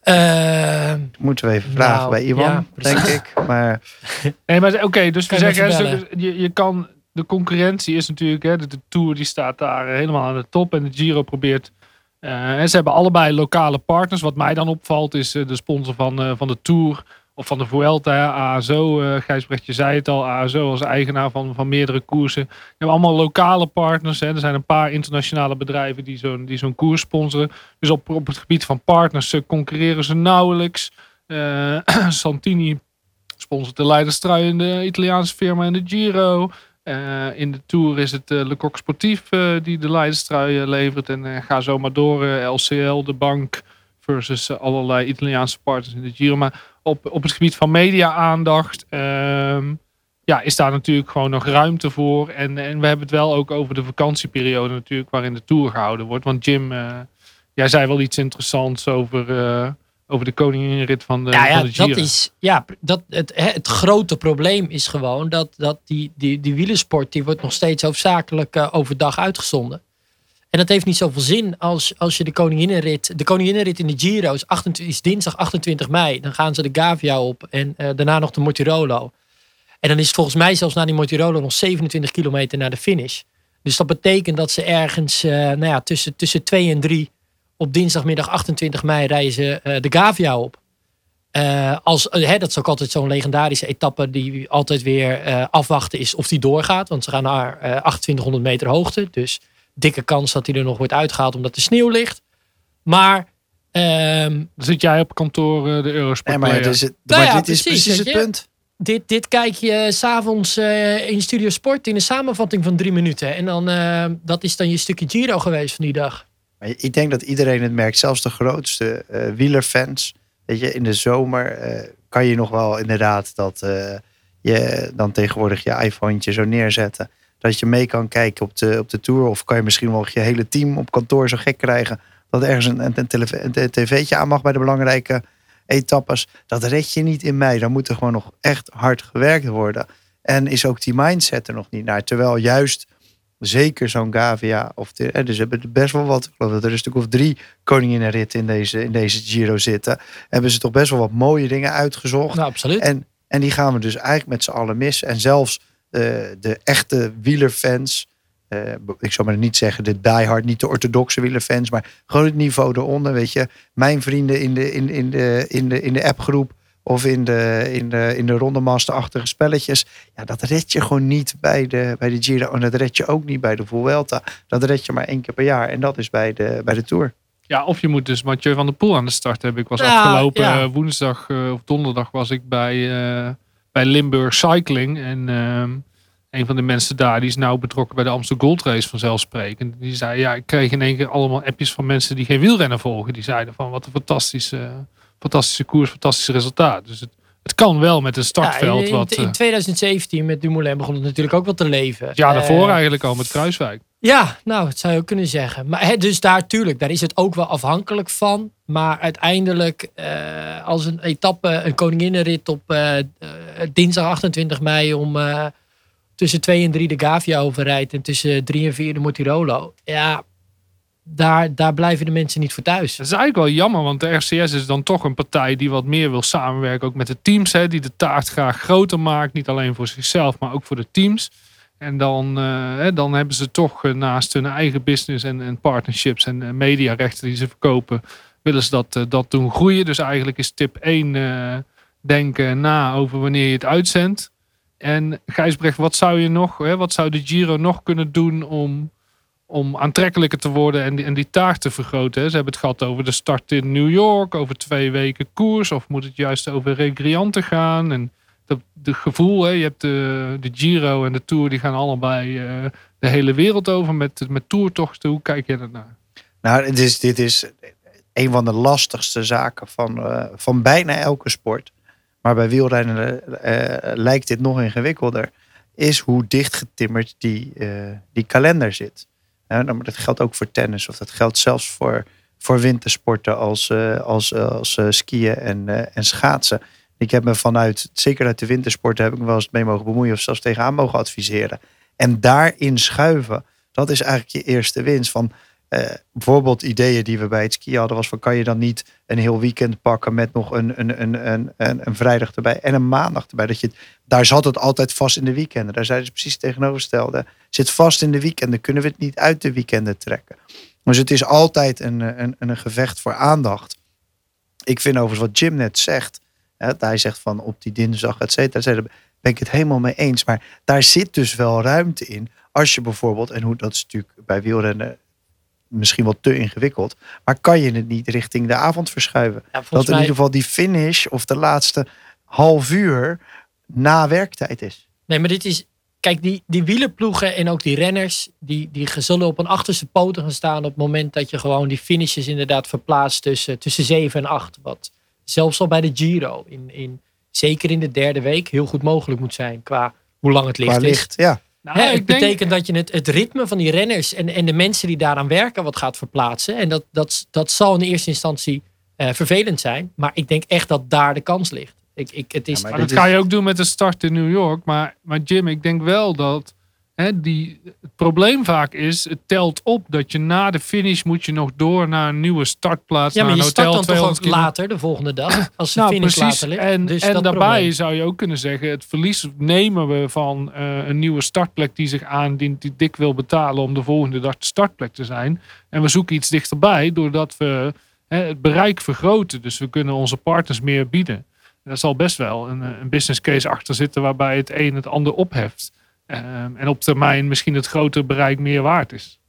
Eh, Moeten we even vragen Nou, bij Iwan, ja, denk precies. ik. Maar [LAUGHS] Nee, maar oké, dus we Kan zeggen, je, je kan, de concurrentie is natuurlijk, hè, de, de Tour die staat daar eh, helemaal aan de top en de Giro probeert, eh, en ze hebben allebei lokale partners. Wat mij dan opvalt is de sponsor van, eh, van de Tour of van de Vuelta, ASO, eh Gijsbrecht, je zei het al, ASO als eigenaar van, van meerdere koersen. Je hebt allemaal lokale partners. Hè. Er zijn een paar internationale bedrijven die zo'n die koers sponsoren. Dus op, op het gebied van partners eh, concurreren ze nauwelijks. Eh, [CLEARS THROAT] Santini sponsort de leiderstrui in de Italiaanse firma in de Giro. In de Tour is het Le Coq Sportief die de leiderstrui levert. En ga zo maar door. LCL, de bank versus allerlei Italiaanse partners in de Giro. Maar op, op het gebied van media-aandacht ehm, ja, is daar natuurlijk gewoon nog ruimte voor. En, en we hebben het wel ook over de vakantieperiode natuurlijk waarin de Tour gehouden wordt. Want Jim, eh, jij zei wel iets interessants over, eh, over de koninginrit van de, ja, ja, van de Giro. dat is, ja, dat, het, het grote probleem is gewoon dat, dat die, die, die wielersport die wordt nog steeds hoofdzakelijk eh, overdag uitgezonden. En dat heeft niet zoveel zin als, als je de koninginnenrit... De koninginnenrit in de Giro is, 28, is dinsdag 28 mei. Dan gaan ze de Gavia op en eh, daarna nog de Mortirolo. En dan is het volgens mij zelfs na die Mortirolo nog 27 kilometer naar de finish. Dus dat betekent dat ze ergens eh, nou ja, tussen, tussen 2 en 3 op dinsdagmiddag 28 mei rijden ze eh, de Gavia op. Als, hè, dat is ook altijd zo'n legendarische etappe die altijd weer afwachten is of die doorgaat. Want ze gaan naar eh 2800 meter hoogte. Dus dikke kans dat hij er nog wordt uitgehaald omdat de sneeuw ligt. Maar ehm, zit jij op kantoor eh, de Eurosport Nee, maar, Player. het is het, Nou maar ja, dit is precies, het je. punt. dit, dit kijk je s'avonds eh in Studio Sport in een samenvatting van drie minuten. En dan, eh, dat is dan je stukje Giro geweest van die dag. Maar ik denk dat iedereen het merkt, zelfs de grootste eh, wielerfans. Weet je, in de zomer eh, kan je nog wel inderdaad dat eh, je dan tegenwoordig je iPhone zo neerzetten. Dat je mee kan kijken op de, op de tour. Of kan je misschien wel je hele team op kantoor zo gek krijgen. Dat ergens een, een, een tv'tje aan mag bij de belangrijke etappes. Dat red je niet in mei. Dan moet er gewoon nog echt hard gewerkt worden. En is ook die mindset er nog niet naar. Terwijl juist zeker zo'n Gavia. Of de, eh, dus hebben best wel wat. Ik geloof dat er een stuk of drie koninginnenritten in deze, in deze Giro zitten. Hebben ze toch best wel wat mooie dingen uitgezocht. Nou, absoluut. En, en die gaan we dus eigenlijk met z'n allen missen. En zelfs de echte wielerfans. eh, ik zou maar niet zeggen de diehard, niet de orthodoxe wielerfans. Maar gewoon het niveau eronder. Weet je, mijn vrienden in de, in, in de, in de, in de appgroep. Of in de, in de, in de rondemaster-achtige spelletjes. Ja, dat red je gewoon niet bij de, bij de Giro. En dat red je ook niet bij de Vuelta. Dat red je maar één keer per jaar. En dat is bij de, bij de Tour. Ja, of je moet dus Mathieu van der Poel aan de start hebben. Ik was Ja, afgelopen ja. eh, woensdag eh, of donderdag was ik bij, eh, bij Limburg Cycling. En ehm, een van de mensen daar, die is nou betrokken bij de Amsterdam Gold Race vanzelfsprekend. Die zei, ja, ik kreeg in één keer allemaal appjes van mensen die geen wielrennen volgen. Die zeiden van, wat een fantastische, fantastische koers, fantastisch resultaat. Dus het, het kan wel met een startveld. Ja, in, wat, in, eh, 2017 met Dumoulin begon het natuurlijk ook wel te leven. ja, daarvoor Eh, eigenlijk al met Kruiswijk. Ja, nou, dat zou je ook kunnen zeggen. Maar dus daar, tuurlijk, daar is het ook wel afhankelijk van. Maar uiteindelijk, eh, als een etappe, een koninginnenrit op eh, eh, dinsdag 28 mei om tussen 2 en 3 de Gavia overrijdt en tussen 3 en 4 de Mortirolo. Ja, daar, daar blijven de mensen niet voor thuis. Dat is eigenlijk wel jammer, want de RCS is dan toch een partij die wat meer wil samenwerken. Ook met de teams, die de taart graag groter maakt. Niet alleen voor zichzelf, maar ook voor de teams. En dan, eh, dan hebben ze toch eh, naast hun eigen business en, en partnerships en eh, mediarechten die ze verkopen, willen ze dat, dat doen groeien. Dus eigenlijk is tip 1 eh, denken na over wanneer je het uitzendt. En Gijsbrecht, wat zou je nog, hè, wat zou de Giro nog kunnen doen om, om aantrekkelijker te worden en die, en die taart te vergroten? Ze hebben het gehad over de start in New York, over twee weken koers, of moet het juist over recreanten gaan? En dat de gevoel, hè, je hebt de, de Giro en de Tour, die gaan allebei eh, de hele wereld over met, met toertochten. Hoe kijk je daarnaar? Nou, dit is, dit is een van de lastigste zaken van, eh, van bijna elke sport. Maar bij wielrennen eh, lijkt dit nog ingewikkelder. Is hoe dichtgetimmerd die, die kalender zit. Maar dat geldt ook voor tennis. Of dat geldt zelfs voor, voor wintersporten als, als, als skiën en, en schaatsen. Ik heb me vanuit, zeker uit de wintersporten, heb ik me wel eens mee mogen bemoeien. Of zelfs tegenaan mogen adviseren. En daarin schuiven, dat is eigenlijk je eerste winst. Van, eh, bijvoorbeeld ideeën die we bij het skiën hadden, was van kan je dan niet een heel weekend pakken met nog een, een, een, een, een, vrijdag erbij en een maandag erbij. Dat je, daar zat het altijd vast in de weekenden. Daar zeiden ze precies tegenovergestelde. Zit vast in de weekenden, kunnen we het niet uit de weekenden trekken. Dus het is altijd een, een, een gevecht voor aandacht. Ik vind overigens wat Jim net zegt. Hij zegt van op die dinsdag, et cetera. et cetera, Ben ik het helemaal mee eens. Maar daar zit dus wel ruimte in. Als je bijvoorbeeld, en hoe dat is natuurlijk bij wielrennen misschien wel te ingewikkeld. Maar kan je het niet richting de avond verschuiven? Ja, Dat in mij, ieder geval die finish of de laatste half uur na werktijd is. Nee, maar dit is. Kijk, die, die wielerploegen en ook die renners, die, die zullen op een achterste poten gaan staan op het moment dat je gewoon die finishes inderdaad verplaatst tussen, tussen 7 en 8. Wat zelfs al bij de Giro, in, in, zeker in de derde week, heel goed mogelijk moet zijn qua hoe lang het licht Qua is. licht, ja. Nou, Hè, het denk- betekent dat je het, het ritme van die renners en, en de mensen die daaraan werken wat gaat verplaatsen. En dat, dat, dat zal in eerste instantie eh, vervelend zijn. Maar ik denk echt dat daar de kans ligt. Ik, ik, het is, Ja, maar dat ga je ook doen met de start in New York. Maar, maar Jim, ik denk wel dat hè, die, het probleem vaak is, het telt op dat je na de finish moet je nog door naar een nieuwe startplaats. ja, maar naar je start dan toch ook 200 kilometer. later, de volgende dag. Als de [LAUGHS] Nou, finish precies. later ligt. En, dus en daarbij probleem. zou je ook kunnen zeggen, het verlies nemen we van eh, een nieuwe startplek die zich aandient, die dik wil betalen om de volgende dag de startplek te zijn. En we zoeken iets dichterbij, doordat we hè, het bereik vergroten. Dus we kunnen onze partners meer bieden. Daar zal best wel een, eh, een business case achter zitten waarbij het een het ander opheft. Ehm, en op termijn misschien het grotere bereik meer waard is.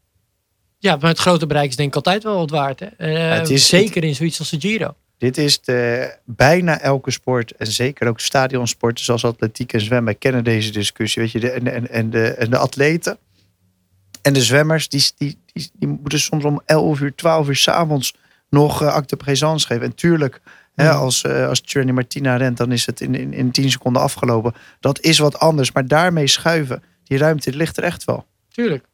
Ja, maar het grote bereik is denk ik altijd wel wat waard. Hè? Eh, het is- zeker in zoiets als de Giro. Dit is de, bijna elke sport, en zeker ook de stadionsporten zoals atletiek en zwemmen, kennen deze discussie. Weet je, de, en, en, en, de, en de atleten en de zwemmers, die, die, die, die moeten soms om 11 uur, 12 uur s'avonds nog uh, acte présence geven. En tuurlijk, hè, als, uh, als Trini Martina rent, dan is het in, in, in 10 seconden afgelopen. Dat is wat anders, maar daarmee schuiven, die ruimte ligt er echt wel. Tuurlijk.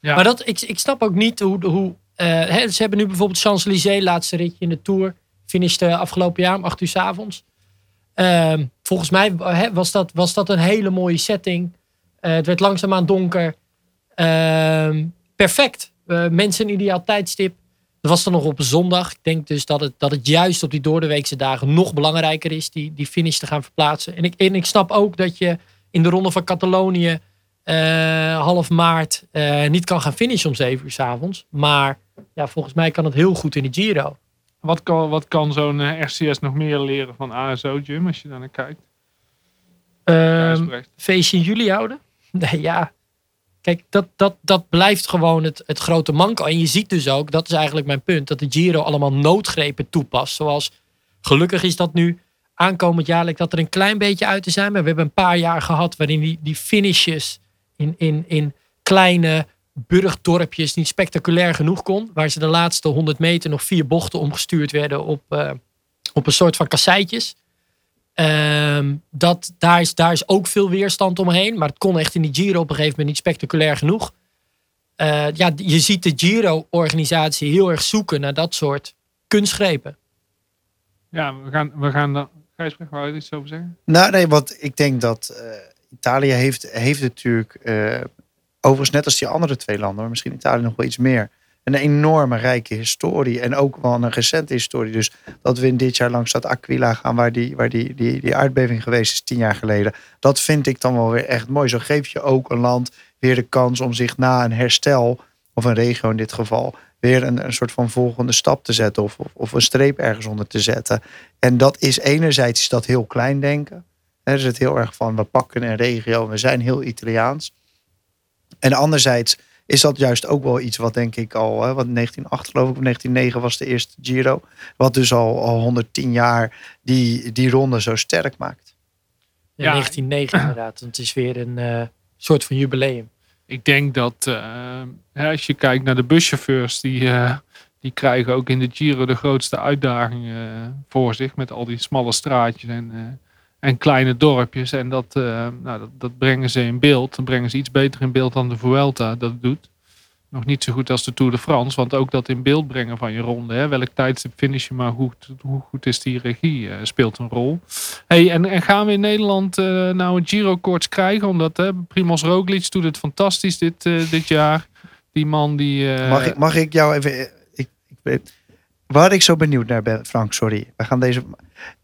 Ja. Maar dat, ik, ik snap ook niet hoe... hoe eh, hè, ze hebben nu bijvoorbeeld Champs-Élysées, laatste ritje in de Tour. finishte afgelopen jaar om 8 uur s avonds. Ehm, volgens mij hè, was, dat, was dat een hele mooie setting. Eh, het werd langzaamaan donker. Ehm, perfect. Eh, mensen een ideaal tijdstip. Dat was dan nog op zondag. Ik denk dus dat het, dat het juist op die doordeweekse dagen nog belangrijker is. Die, die finish te gaan verplaatsen. En ik, en ik snap ook dat je in de ronde van Catalonië eh, half maart eh, niet kan gaan finishen om 7 uur s avonds. Maar ja, volgens mij kan het heel goed in de Giro. Wat kan, wat kan zo'n eh, RCS nog meer leren van ASO, Jim, als je daar naar kijkt? Gijsbrecht. feestje in juli houden? [LAUGHS] Nee, ja. Kijk, dat, dat, dat blijft gewoon het, het grote manko. En je ziet dus ook, dat is eigenlijk mijn punt, dat de Giro allemaal noodgrepen toepast. Zoals, gelukkig is dat nu aankomend jaar lijkt dat er een klein beetje uit te zijn. Maar we hebben een paar jaar gehad waarin die, die finishes in, in, in kleine burgdorpjes niet spectaculair genoeg kon. Waar ze de laatste 100 meter nog vier bochten omgestuurd werden op, eh, op een soort van kasseitjes. Ehm, dat, daar, is, daar is ook veel weerstand omheen. Maar het kon echt in die Giro op een gegeven moment niet spectaculair genoeg. Eh, ja, je ziet de Giro-organisatie heel erg zoeken naar dat soort kunstgrepen. Ja, we gaan, we gaan dan... Gijsbrecht, wou je iets over zeggen? Nou, nee, want ik denk dat eh, Italië heeft, heeft natuurlijk, eh, overigens net als die andere twee landen, maar misschien Italië nog wel iets meer, een enorme rijke historie en ook wel een recente historie. Dus dat we in dit jaar langs dat Aquila gaan, waar die, waar die, die, die aardbeving geweest is tien jaar geleden, dat vind ik dan wel weer echt mooi. Zo geef je ook een land weer de kans om zich na een herstel, of een regio in dit geval, weer een, een soort van volgende stap te zetten of, of, een streep ergens onder te zetten. En dat is enerzijds is dat heel klein denken. Er is het heel erg van, we pakken een regio, we zijn heel Italiaans. En anderzijds is dat juist ook wel iets wat denk ik al, hè, wat 1908 geloof ik, of 1909 was de eerste Giro. Wat dus al, al 110 jaar die, die ronde zo sterk maakt. In Ja. 1909 inderdaad. Want het is weer een eh, soort van jubileum. Ik denk dat eh, hè, als je kijkt naar de buschauffeurs, die, eh, die krijgen ook in de Giro de grootste uitdagingen voor zich. Met al die smalle straatjes en, eh, en kleine dorpjes. En dat, eh, nou, dat, dat brengen ze in beeld. Dan brengen ze iets beter in beeld dan de Vuelta dat doet. Nog niet zo goed als de Tour de France. Want ook dat in beeld brengen van je ronde. Hè, welk tijdstip finish je maar hoe, hoe goed is die regie eh, speelt een rol. Hey, en, en gaan we in Nederland eh, nou een Giro-koorts krijgen? Omdat hè, Primoz Roglic doet het fantastisch dit, dit jaar. Die man die... Mag, ik, mag ik jou even... Ik, ik, weet- waar ik zo benieuwd naar ben, Frank, sorry. We gaan deze...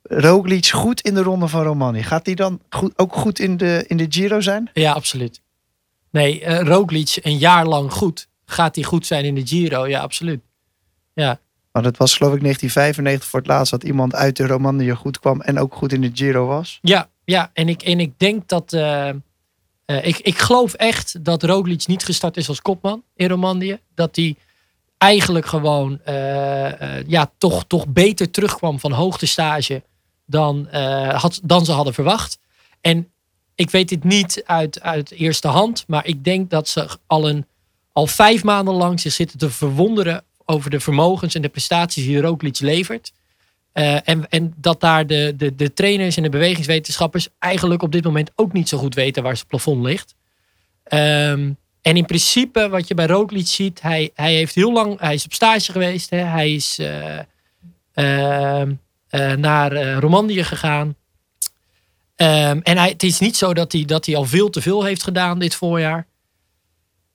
Roglic goed in de ronde van Romani. Gaat hij dan goed, ook goed in de, in de Giro zijn? Ja, absoluut. Nee, eh Roglic een jaar lang goed. Gaat hij goed zijn in de Giro? Ja, absoluut. Ja, Want het was geloof ik 1995 voor het laatst dat iemand uit de Romandie goed kwam en ook goed in de Giro was. ja, ja. En, ik, en ik denk dat... eh, eh, ik, ik geloof echt dat Roglic niet gestart is als kopman in Romandie. Dat hij eigenlijk gewoon ja, toch, toch beter terugkwam van hoogtestage dan, eh, had, dan ze hadden verwacht. En ik weet dit niet uit, uit eerste hand, maar ik denk dat ze al, een, al vijf maanden lang zich zitten te verwonderen over de vermogens en de prestaties die Roglic levert. Eh, en, en dat daar de, de, de trainers en de bewegingswetenschappers eigenlijk op dit moment ook niet zo goed weten waar zijn plafond ligt. Ehm, en in principe, wat je bij Roglic ziet, hij, hij heeft heel lang, hij is op stage geweest. Hè, hij is eh, ehm, eh, naar eh, Romandie gegaan. Ehm, en hij, het is niet zo dat hij, dat hij al veel te veel heeft gedaan dit voorjaar.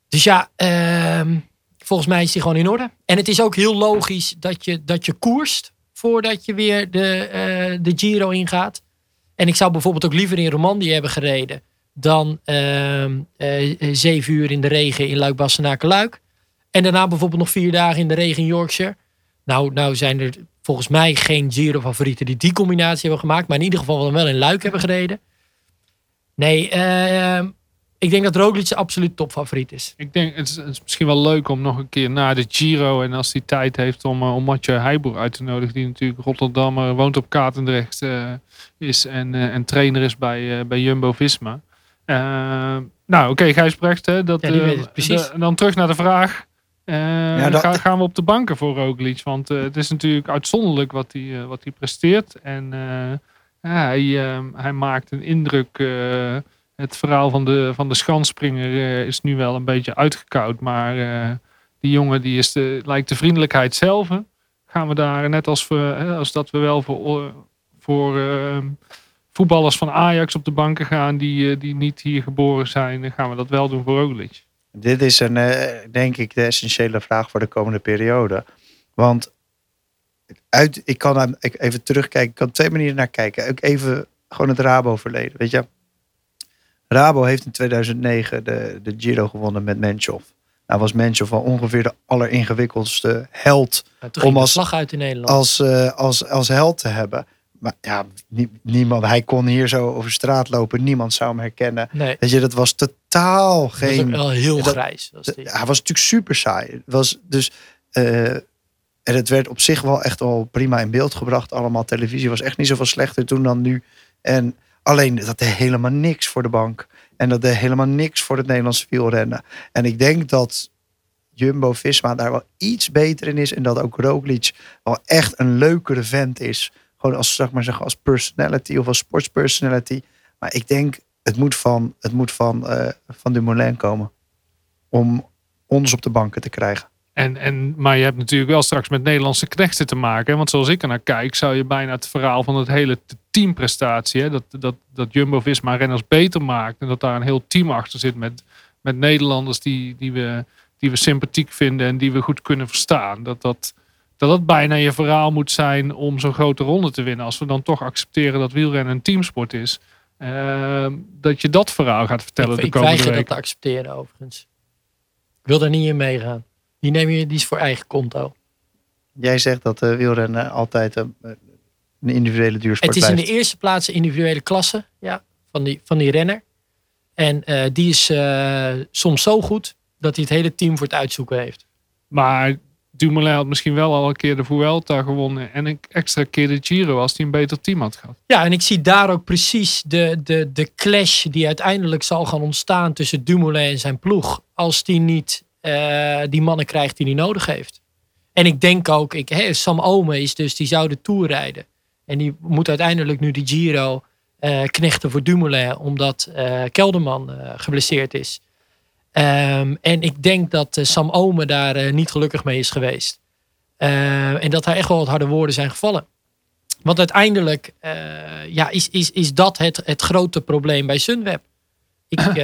Dus ja, ehm, volgens mij is hij gewoon in orde. En het is ook heel logisch dat je, dat je koerst voordat je weer de, eh, de Giro ingaat. En ik zou bijvoorbeeld ook liever in Romandie hebben gereden dan ehm, eh, eh, zeven uur in de regen in Luik-Bastenaken-Luik. En daarna bijvoorbeeld nog vier dagen in de regen in Yorkshire. Nou, nou zijn er volgens mij geen Giro-favorieten die die combinatie hebben gemaakt. Maar in ieder geval wel in Luik hebben gereden. Nee, ehm, ik denk dat Roglic absoluut topfavoriet is. Ik denk, het is, het is misschien wel leuk om nog een keer na de Giro en als hij tijd heeft om, uh, om Mathieu Heijboer uit te nodigen, die natuurlijk Rotterdammer, woont op Katendrecht uh, is en, en trainer is bij, bij Jumbo-Visma. Uh, nou, oké, okay, Gijsbrecht, hè, dat, ja, precies. De, dan terug naar de vraag. Ja, dat... ga, gaan we op de banken voor Roglic? Want het is natuurlijk uitzonderlijk wat hij, wat hij presteert. En hij, ehm, hij maakt een indruk het verhaal van de, van de schansspringer uh, is nu wel een beetje uitgekoud. Maar uh, die jongen die is de, lijkt de vriendelijkheid zelf. Gaan we daar, net als, we, als dat we wel voor, voor uh, voetballers van Ajax op de banken gaan die, uh, die niet hier geboren zijn, gaan we dat wel doen voor Roglic. Dit is een, uh, denk ik, de essentiële vraag voor de komende periode. Want uit, ik kan even terugkijken, ik kan twee manieren naar kijken. Ook even gewoon het Rabo verleden. Weet je, Rabo heeft in 2009 de, de Giro gewonnen met Menchov. Nou was Menchov wel ongeveer de alleringewikkeldste held om als, slag uit in Nederland. Als, uh, als, als held te hebben. Maar ja, niemand, hij kon hier zo over straat lopen. Niemand zou hem herkennen. Nee. Weet je, dat was totaal geen... Dat was wel heel grijs. Was hij was natuurlijk super saai. Het was dus... Uh, en het werd op zich wel echt al prima in beeld gebracht. Allemaal televisie was echt niet zoveel slechter toen dan nu. En alleen dat deed helemaal niks voor de bank. En dat deed helemaal niks voor het Nederlandse wielrennen. En ik denk dat Jumbo-Visma daar wel iets beter in is. En dat ook Roglic wel echt een leukere vent is. Gewoon als, zeg maar zeggen, als personality of als sportspersonality. Maar ik denk, het moet van, het moet van, uh, van Dumoulin komen. Om ons op de banken te krijgen. En, en, maar je hebt natuurlijk wel straks met Nederlandse knechten te maken. Want zoals ik er naar kijk, zou je bijna het verhaal van het hele teamprestatie. Hè, dat, dat, dat Jumbo-Visma renners beter maakt. En dat daar een heel team achter zit met, met Nederlanders die, die, we, die we sympathiek vinden en die we goed kunnen verstaan. Dat dat, dat dat bijna je verhaal moet zijn om zo'n grote ronde te winnen. Als we dan toch accepteren dat wielrennen een teamsport is. Uh, dat je dat verhaal gaat vertellen ik, de komende week. Ik weiger dat te accepteren overigens. Ik wil daar niet in meegaan. Die neem je, die is voor eigen konto. Jij zegt dat uh, wielrennen altijd een, een individuele duursport Het is in de eerste plaats een individuele klasse ja, van, die, van die renner. En uh, die is uh, soms zo goed dat hij het hele team voor het uitzoeken heeft. Maar Dumoulin had misschien wel al een keer de Vuelta gewonnen en een extra keer de Giro als hij een beter team had gehad. Ja, en ik zie daar ook precies de, de, de clash die uiteindelijk zal gaan ontstaan tussen Dumoulin en zijn ploeg. Als die niet uh, die mannen krijgt die hij nodig heeft. En ik denk ook, ik, Sam Ome is dus, die zou de Tour rijden. En die moet uiteindelijk nu die Giro uh, knechten voor Dumoulin, omdat uh, Kelderman geblesseerd is. Um, en ik denk dat Sam Ome daar niet gelukkig mee is geweest. en dat daar echt wel wat harde woorden zijn gevallen. Want uiteindelijk ja, is, is, is dat het, het grote probleem bij Sunweb. Ik, [LAUGHS]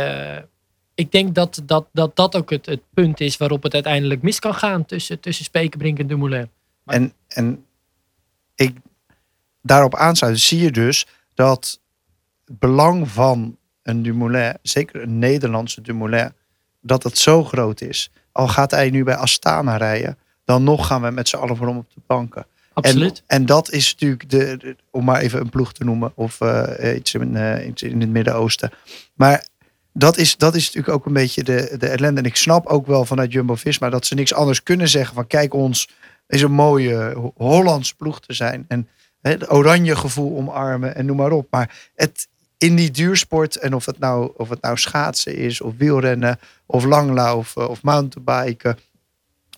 ik denk dat dat, dat, dat ook het, het punt is waarop het uiteindelijk mis kan gaan tussen, tussen Spekerbrink en Dumoulin. Maar... En, en ik daarop aansluiten zie je dus dat het belang van een Dumoulin, zeker een Nederlandse Dumoulin, dat het zo groot is. Al gaat hij nu bij Astana rijden, dan nog gaan we met z'n allen voor hem op de banken. Absoluut. En, en dat is natuurlijk, de, om maar even een ploeg te noemen, of uh, iets, in, uh, iets in het Midden-Oosten. Maar dat is, dat is natuurlijk ook een beetje de, de ellende. En ik snap ook wel vanuit Jumbo-Visma dat ze niks anders kunnen zeggen van kijk ons is een mooie Hollandse ploeg te zijn. En het oranje gevoel omarmen en noem maar op. Maar het, in die duursport, en of het, nou, of het nou schaatsen is, of wielrennen, of langlaufen, of mountainbiken,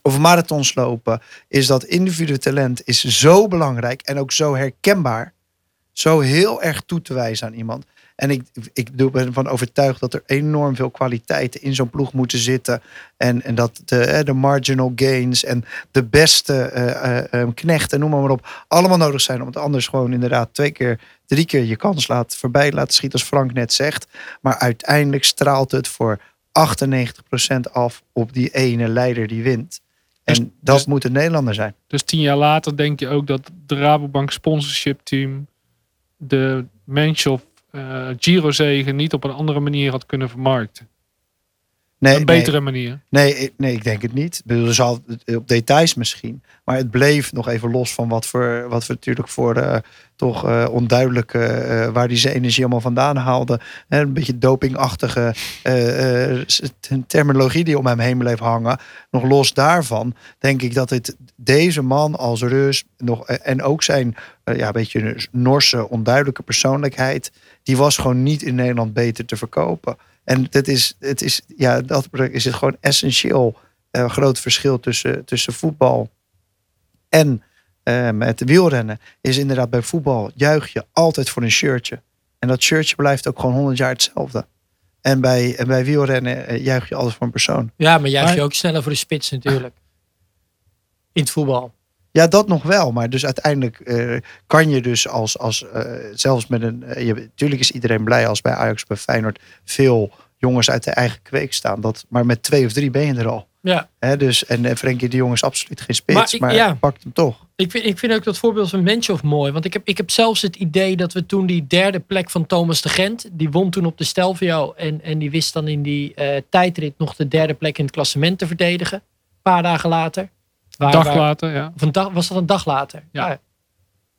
of marathons lopen, is dat individuele talent is zo belangrijk en ook zo herkenbaar. Zo heel erg toe te wijzen aan iemand. En ik, ik ben ervan overtuigd dat er enorm veel kwaliteiten in zo'n ploeg moeten zitten. En, en dat de, de marginal gains en de beste uh, uh, knechten, noem maar, maar op, allemaal nodig zijn. Om het anders gewoon inderdaad twee keer, drie keer je kans laat, voorbij laten schieten, als Frank net zegt. Maar uiteindelijk straalt het voor 98% af op die ene leider die wint. En dus, dat dus, moet een Nederlander zijn. Dus tien jaar later denk je ook dat de Rabobank sponsorship team de Menschel Giro-zegen niet op een andere manier had kunnen vermarkten. Nee, een betere manier. Nee, nee, ik denk het niet. Er zal op details misschien. Maar het bleef nog even los van wat voor, wat we natuurlijk voor uh, toch uh, onduidelijke, uh, waar die zijn energie allemaal vandaan haalde. een beetje dopingachtige terminologie die om hem heen bleef hangen. Nog los daarvan denk ik dat het deze man als Rus nog, en ook zijn ja, een beetje Norse onduidelijke persoonlijkheid, die was gewoon niet in Nederland beter te verkopen. En dat is, het is, ja, dat is het gewoon essentieel uh, groot verschil tussen, tussen voetbal en uh, met wielrennen. Is inderdaad bij voetbal juich je altijd voor een shirtje. En dat shirtje blijft ook gewoon 100 jaar hetzelfde. En bij, en bij wielrennen uh, juich je altijd voor een persoon. Ja, maar juich je ook sneller voor de spits natuurlijk. In het voetbal. Ja, dat nog wel. Maar dus uiteindelijk eh, kan je dus als, als eh, zelfs met een. eh, je, natuurlijk is iedereen blij als bij Ajax, bij Feyenoord veel jongens uit de eigen kweek staan. Dat, maar met twee of drie ben je er al. Ja. Dus, en en Frenkie de Jong is absoluut geen spits, Maar maar, ik- ja. pakt hem toch. Ik vind, ik vind ook dat voorbeeld van Menchoff mooi. Want ik heb, ik heb zelfs het idee dat we toen die derde plek van Thomas de Gent. Die won toen op de Stelvio. En, en die wist dan in die tijdrit nog de derde plek in het klassement te verdedigen. Een paar dagen later. Waar- dag waar- later, ja. Of een dag, was dat een dag later? Ja.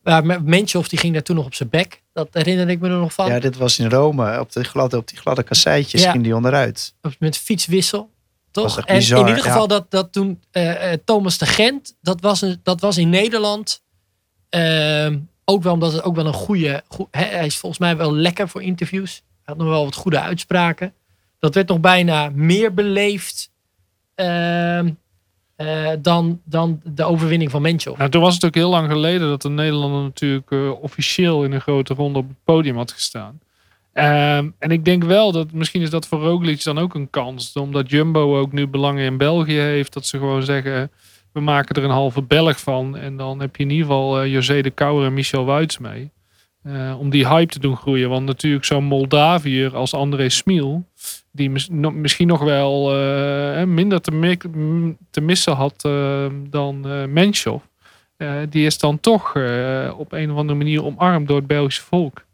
Ja, maar Menchoff die ging daar toen nog op zijn bek. Dat herinner ik me er nog van. Ja, dit was in Rome, op, de gladde, op die gladde kasseitjes Ja. ging die onderuit. Met fietswissel. Was Toch? En bizar, in ieder ja. geval dat, dat toen eh, eh, Thomas de Gent, dat was, een, dat was in Nederland. ehm, ook wel omdat het ook wel een goede. hij is volgens mij wel lekker voor interviews. Hij had nog wel wat goede uitspraken. Dat werd nog bijna meer beleefd ehm, eh, dan, dan de overwinning van Menchov. Nou, toen was het ook heel lang geleden dat de Nederlander natuurlijk eh, officieel in een grote ronde op het podium had gestaan. Ehm, en ik denk wel dat misschien is dat voor Roglic dan ook een kans. Omdat Jumbo ook nu belangen in België heeft. Dat ze gewoon zeggen, we maken er een halve Belg van. En dan heb je in ieder geval eh, José de Kouwer en Michel Wuits mee. Om die hype te doen groeien. Want natuurlijk zo'n Moldaviër als André Smiel. Die misschien nog wel eh, minder te, te missen had eh, dan. Eh, die is dan toch op een of andere manier omarmd door het Belgische volk.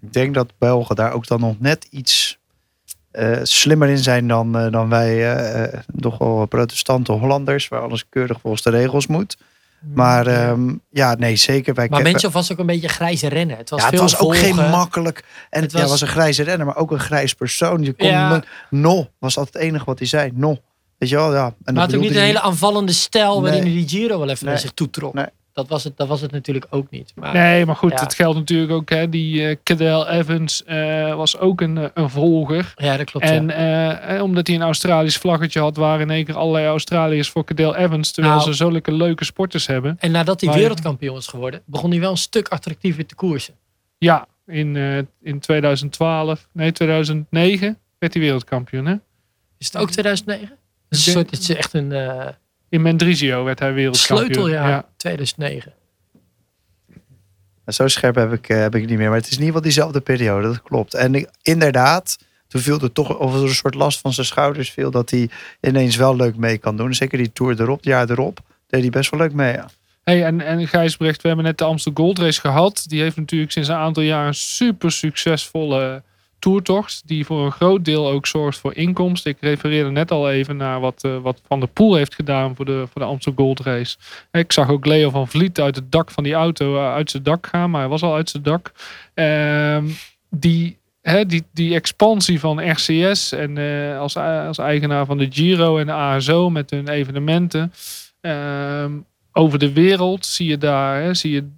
Ik denk dat Belgen daar ook dan nog net iets slimmer in zijn dan, dan wij, wel protestante Hollanders, waar alles keurig volgens de regels moet. Maar ehm, ja, nee, zeker. Wij maar Menchov was ook een beetje grijze rennen. Het was ja, het veel was ook geen makkelijk. En Het het was, was- ja, was een grijze renner, maar ook een grijs persoon. Je kon Ja. no, no was altijd het enige wat hij zei. No. Weet je wel, ja. En dat Maar had ook niet een hele aanvallende stijl waarin hij die Giro wel even Nee. naar zich toe trok. Nee. Dat, was het, dat was het natuurlijk ook niet. Maar, Nee, maar goed, Ja. het geldt natuurlijk ook. Hè, die eh Cadel Evans eh, was ook een, eh, een volger. Ja, dat klopt. En ja. omdat hij een Australisch vlaggetje had, waren in één keer allerlei Australiërs voor Cadel Evans. Terwijl Nou. ze zulke leuke sporters hebben. en nadat hij wereldkampioen is geworden, begon hij wel een stuk attractiever te koersen. Ja, in, in 2012, nee 2009 werd hij wereldkampioen. Hè? Is het ook 2009? Het is, soort, het is echt een In Mendrisio werd hij wereldkampioen. sleuteljaar. Ja. 2009. Zo scherp heb ik, eh, heb ik niet meer. Maar het is in ieder geval diezelfde periode, dat klopt. En ik- inderdaad, toen viel er toch over een soort last van zijn schouders viel dat hij ineens wel leuk mee kan doen. Zeker die Tour erop, het jaar erop, deed hij best wel leuk mee. Ja. Hey, en, en Gijsbrecht, we hebben net de Amsterdam Gold Race gehad. Die heeft natuurlijk sinds een aantal jaar een super succesvolle toertocht. Die voor een groot deel ook zorgt voor inkomsten. Ik refereerde net al even naar wat, eh, wat Van der Poel heeft gedaan voor de, voor de Amsterdam Gold Race. Ik zag ook Leo van Vliet uit het dak van die auto eh, uit zijn dak gaan. Maar hij was al uit zijn dak. Ehm, die, hè, die, die expansie van RCS en eh, als, als eigenaar van de Giro en de ASO met hun evenementen. Ehm, over de wereld zie je daar, hè, zie je,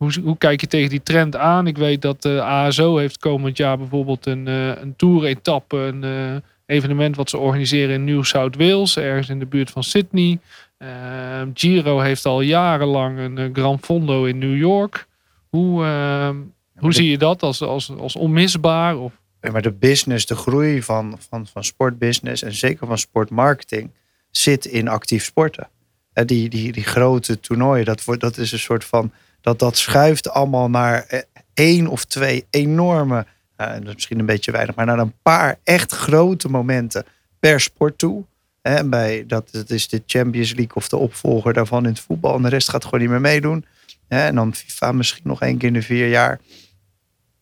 hoe, hoe kijk je tegen die trend aan? Ik weet dat de ASO heeft komend jaar bijvoorbeeld een, eh een tour-etappe, een eh, evenement wat ze organiseren in New South Wales, ergens in de buurt van Sydney. Ehm, Giro heeft al jarenlang een eh, Gran Fondo in New York. Hoe, ehm, hoe de- zie je dat als, als, als onmisbaar? Of, Maar de business, de groei van, van, van sportbusiness en zeker van sportmarketing zit in actief sporten. En die, die, die grote toernooien, dat, wordt, dat is een soort van. Dat, dat schuift allemaal naar eh, één of twee enorme. eh, misschien een beetje weinig, maar naar een paar echt grote momenten per sport toe. Bij, dat, dat is de Champions League of de opvolger daarvan in het voetbal. En de rest gaat gewoon niet meer meedoen. En dan FIFA misschien nog één keer in de vier jaar.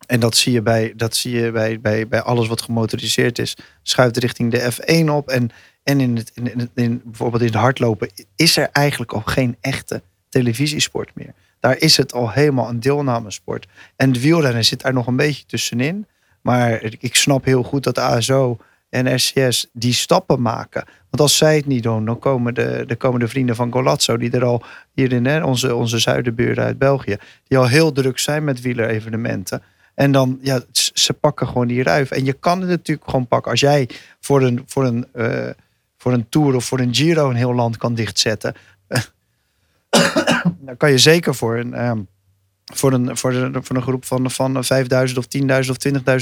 En dat zie je bij, dat zie je bij, bij, bij alles wat gemotoriseerd is. Schuift richting de F1 op. En, en in het, in, in, bijvoorbeeld in het hardlopen is er eigenlijk al geen echte televisiesport meer. Daar is het al helemaal een deelnamesport. En de wielrennen zit daar nog een beetje tussenin. Maar ik snap heel goed dat ASO en RCS die stappen maken. Want als zij het niet doen, dan komen de, de vrienden van Golazzo... die er al hierin, hè, onze, onze uit België... die al heel druk zijn met wielerevenementen... En dan, ja, ze pakken gewoon die ruif. En je kan het natuurlijk gewoon pakken. Als jij voor een, voor een, eh, voor een Tour of voor een Giro een heel land kan dichtzetten. [COUGHS] dan kan je zeker voor een, ehm, voor een, voor een, voor een groep van, van 5000 of 10.000 of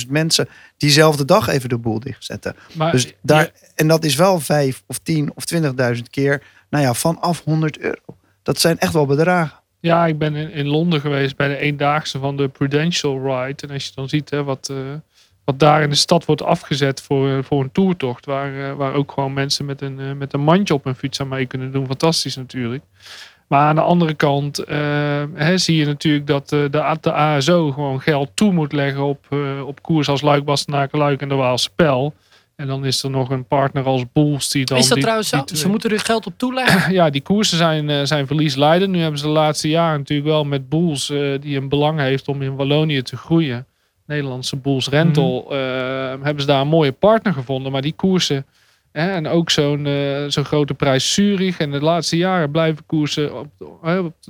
20.000 mensen... diezelfde dag even de boel dichtzetten. maar Dus daar, En dat is wel 5 of 10 of 20.000 keer, nou ja, vanaf 100 euro. dat zijn echt wel bedragen. Ja, ik ben in, in Londen geweest bij de eendaagse van de Prudential Ride. En als je dan ziet hè, wat, eh, wat daar in de stad wordt afgezet voor, eh, voor een toertocht. Waar, eh, waar ook gewoon mensen met een, met een mandje op hun fiets aan mee kunnen doen. Fantastisch natuurlijk. Maar aan de andere kant eh, hè, zie je natuurlijk dat eh, de, de ASO gewoon geld toe moet leggen op, eh, op koers als Luik, Bastenaken, Luik en de Waalse Pijl. En dan is er nog een partner als Bulls die dan... is dat die- trouwens zo? die- Ze moeten er geld op toeleggen. [CLEARS THROAT] ja, die koersen zijn, zijn verliesleidend. Nu hebben ze de laatste jaren natuurlijk wel met Bulls eh, die een belang heeft om in Wallonië te groeien. Nederlandse Bulls Rental. eh, hebben ze daar een mooie partner gevonden. Maar die koersen en ook zo'n eh, zo'n grote prijs Zurich. En de laatste jaren blijven koersen op,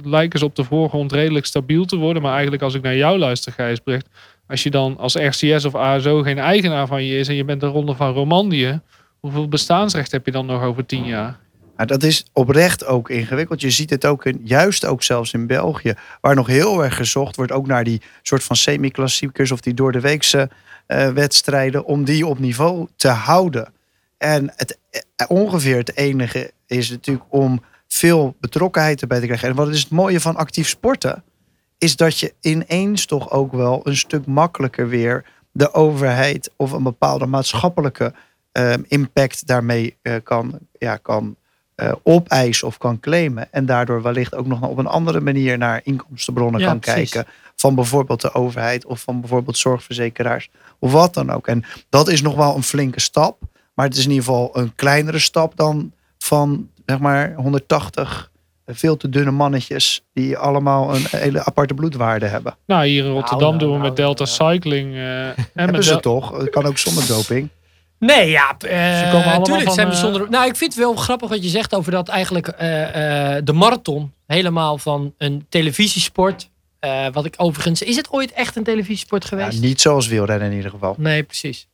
lijken ze op de voorgrond redelijk stabiel te worden. Maar eigenlijk als ik naar jou luister Gijsbrecht. Als je dan als RCS of ASO geen eigenaar van je is en je bent de ronde van Romandie. Hoeveel bestaansrecht heb je dan nog over tien jaar? Dat is oprecht ook ingewikkeld. Je ziet het ook juist ook zelfs in België, waar nog heel erg gezocht wordt, ook naar die soort van semi-klassiekers of die door de weekse eh, wedstrijden, om die op niveau te houden. En het, eh, ongeveer het enige is natuurlijk om veel betrokkenheid erbij te krijgen. En wat is het mooie van actief sporten? Is dat je ineens toch ook wel een stuk makkelijker weer de overheid of een bepaalde maatschappelijke eh, impact daarmee eh, kan, ja, kan eh, opeisen of kan claimen. En daardoor wellicht ook nog op een andere manier naar inkomstenbronnen Ja, kan precies. kijken. Van bijvoorbeeld de overheid of van bijvoorbeeld zorgverzekeraars. Of wat dan ook. En dat is nog wel een flinke stap. Maar het is in ieder geval een kleinere stap dan van zeg maar 180 veel te dunne mannetjes. Die allemaal een hele aparte bloedwaarde hebben. Nou, hier in Rotterdam nou, doen we nou, met Delta nou. Cycling. eh, en [LAUGHS] Hebben met ze Del- toch? Het kan ook zonder doping. Nee, ja. eh Ze komen allemaal tuurlijk van, zijn eh. Nou, ik vind het wel grappig wat je zegt over dat eigenlijk eh, eh, de marathon helemaal van een televisiesport. eh, wat ik overigens. Is het ooit echt een televisiesport Ja, geweest? niet zoals wielrennen in ieder geval. Nee, precies.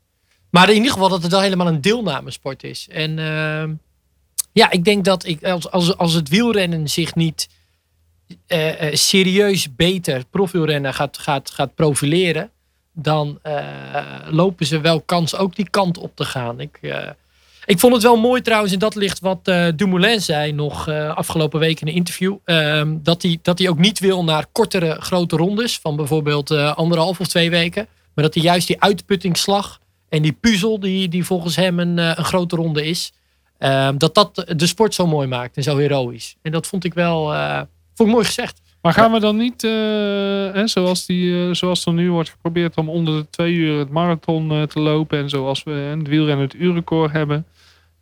Maar in ieder geval dat het wel helemaal een deelnamesport is. En ehm, ja, ik denk dat ik, als, als, als het wielrennen zich niet eh, eh, serieus beter, profielrennen, gaat, gaat, gaat profileren, dan eh, lopen ze wel kans ook die kant op te gaan. Ik, ik vond het wel mooi trouwens in dat licht wat Dumoulin zei nog afgelopen week in een interview. ehm, dat hij dat hij ook niet wil naar kortere grote rondes van bijvoorbeeld anderhalf of twee weken. Maar dat hij juist die uitputtingsslag en die puzzel die, die volgens hem een, eh, een grote ronde is. ehm, dat dat de sport zo mooi maakt en zo heroïs. En dat vond ik wel eh, vond ik mooi gezegd. Maar gaan we dan niet, eh, hè, zoals, die, zoals er nu wordt geprobeerd om onder de twee uur het marathon te lopen en zoals we in het wielrennen het uurrecord hebben,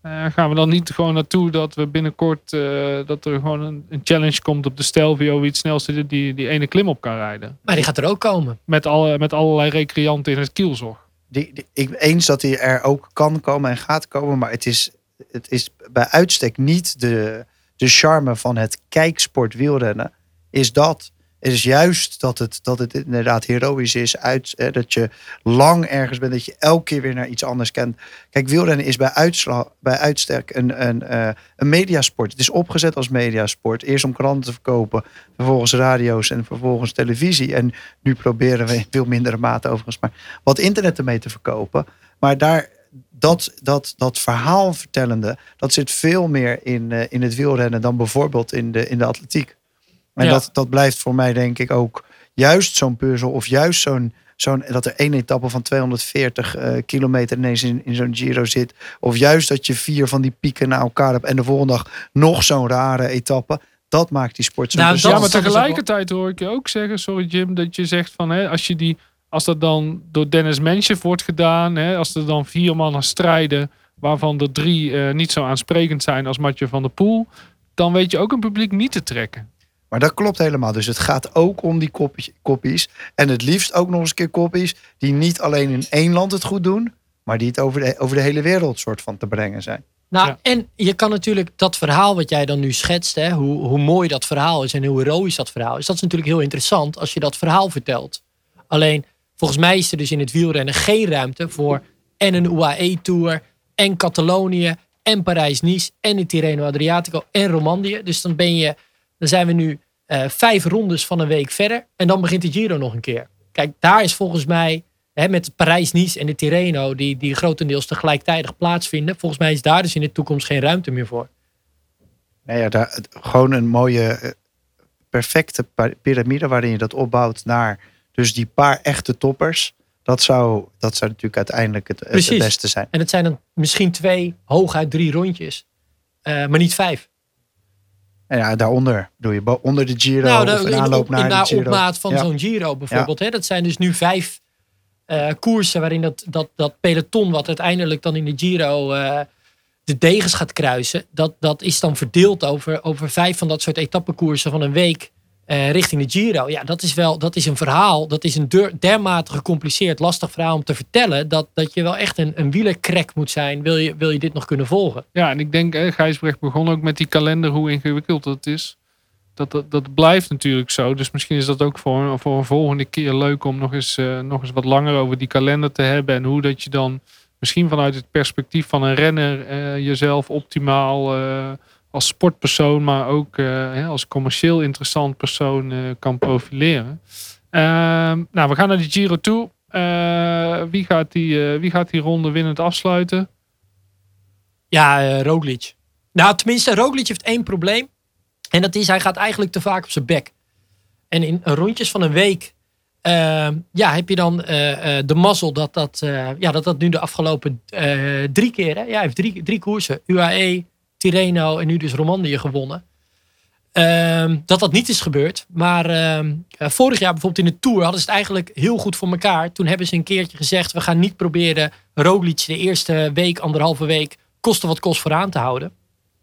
gaan we dan niet gewoon naartoe dat we binnenkort dat er gewoon een, een challenge komt op de Stelvio wie het snelste die, die ene klim op kan rijden. Maar die gaat er ook komen. Met, alle, met allerlei recreanten in het kielzog. Die, die- ik eens dat hij er ook kan komen en gaat komen, maar het is, het is bij uitstek niet de, de charme van het kijksport wielrennen. Is dat. Het is juist dat het, dat het inderdaad heroïs is. Uit, eh, dat je lang ergens bent. Dat je elke keer weer naar iets anders kent. Kijk, wielrennen is bij, uitsla, bij uitstek een, een, eh, een mediasport. Het is opgezet als mediasport. Eerst om kranten te verkopen. Vervolgens radio's en vervolgens televisie. En nu proberen we in veel mindere mate overigens. Maar wat internet ermee te verkopen. Maar daar, dat, dat, dat verhaal vertellende, dat zit veel meer in, eh, in het wielrennen dan bijvoorbeeld in de, in de atletiek. En Ja. dat, dat blijft voor mij denk ik ook juist zo'n puzzel of juist zo'n, zo'n dat er één etappe van 240 eh, kilometer ineens in, in zo'n Giro zit. Of juist dat je vier van die pieken na elkaar hebt en de volgende dag nog zo'n rare etappe. Dat maakt die sport zo Nou. Ja, maar tegelijkertijd hoor ik je ook zeggen, sorry Jim, dat je zegt van hè, als je die, als dat dan door Dennis Mensjev wordt gedaan, hè, als er dan vier mannen strijden, waarvan er drie eh, niet zo aansprekend zijn als Matje van der Poel, dan weet je ook een publiek niet te trekken. Maar dat klopt helemaal. Dus het gaat ook om die kopjes- koppies. En het liefst ook nog eens een keer koppies die niet alleen in één land het goed doen, maar die het over de, over de hele wereld soort van te brengen zijn. Nou, Ja. en je kan natuurlijk dat verhaal wat jij dan nu schetst, hè, hoe, hoe mooi dat verhaal is en hoe heroïs dat verhaal is, dat is natuurlijk heel interessant als je dat verhaal vertelt. Alleen, volgens mij is er dus in het wielrennen geen ruimte voor en een UAE-tour en Catalonië en Parijs-Nice en de Tirreno Adriatico en Romandie. Dus dan ben je, dan zijn we nu eh, vijf rondes van een week verder en dan begint de Giro nog een keer. Kijk, daar is volgens mij hè, met Parijs-Nice en de Tirreno, die, die grotendeels tegelijkertijd plaatsvinden. Volgens mij is daar dus in de toekomst geen ruimte meer voor. Nee, ja, daar, gewoon een mooie, eh, perfecte piramide waarin je dat opbouwt naar dus die paar echte toppers. Dat zou, dat zou natuurlijk uiteindelijk het, beste zijn. En het zijn dan misschien twee, hooguit drie rondjes. Eh, maar niet vijf. En ja, daaronder doe je onder de Giro nou, of de, een in, aanloop op, naar in de na Giro. opmaat van Ja. zo'n Giro bijvoorbeeld. Hè? Dat zijn dus nu vijf eh, koersen waarin dat, dat, dat peloton wat uiteindelijk dan in de Giro eh, de degens gaat kruisen. Dat, dat is dan verdeeld over, over vijf van dat soort etappekoersen van een week eh, richting de Giro. Ja, dat is wel dat is een verhaal. Dat is een der- dermate gecompliceerd, lastig verhaal om te vertellen. Dat, dat je wel echt een, een moet zijn. Wil je, wil je dit nog kunnen volgen? Ja, en ik denk, eh, Gijsbrecht begon ook met die kalender, hoe ingewikkeld dat is. Dat, dat, dat blijft natuurlijk zo. Dus misschien is dat ook voor, voor een volgende keer leuk om nog eens, eh, nog eens wat langer over die kalender te hebben. En hoe dat je dan misschien vanuit het perspectief van een renner eh, jezelf optimaal als sportpersoon, maar ook eh, als commercieel interessant persoon eh, kan profileren. Ehm, nou, we gaan naar de Giro toe. Eh, wie, gaat die, wie gaat die ronde winnend afsluiten? Ja, Roglic. Nou, tenminste, Roglic heeft één probleem. En dat is, hij gaat eigenlijk te vaak op zijn bek. En in rondjes van een week eh, ja, heb je dan de mazzel dat dat, ja, dat dat nu de afgelopen drie keer... Hè? Ja, hij heeft drie, drie koersen. UAE, Tirreno en nu dus Romandie gewonnen. Ehm, dat dat niet is gebeurd. Maar ehm, eh, vorig jaar bijvoorbeeld in de Tour hadden ze het eigenlijk heel goed voor elkaar. Toen hebben ze een keertje gezegd, we gaan niet proberen Roglic de eerste week, anderhalve week, kosten wat kost vooraan te houden.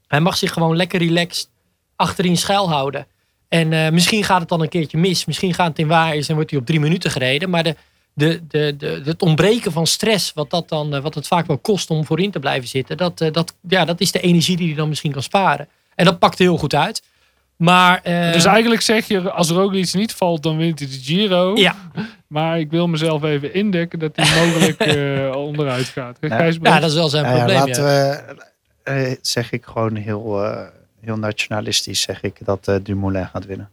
Hij mag zich gewoon lekker relaxed achterin schuil houden. En eh, misschien gaat het dan een keertje mis. Misschien gaat het in waar is en wordt hij op drie minuten gereden. Maar de, de, de, de, het ontbreken van stress, wat, dat dan, eh, wat het vaak wel kost om voorin te blijven zitten. Dat, eh, dat, ja, dat is de energie die hij dan misschien kan sparen. En dat pakt heel goed uit. Maar, eh, Dus eigenlijk zeg je, als Roglic niet valt, dan wint hij de Giro. Ja. [LAUGHS] Maar ik wil mezelf even indekken dat hij mogelijk [LAUGHS] eh, onderuit gaat. Ja. Dat is wel zijn Nou ja, probleem. laten ja. we, eh, zeg ik gewoon heel, eh, heel nationalistisch, zeg ik dat eh Dumoulin gaat winnen.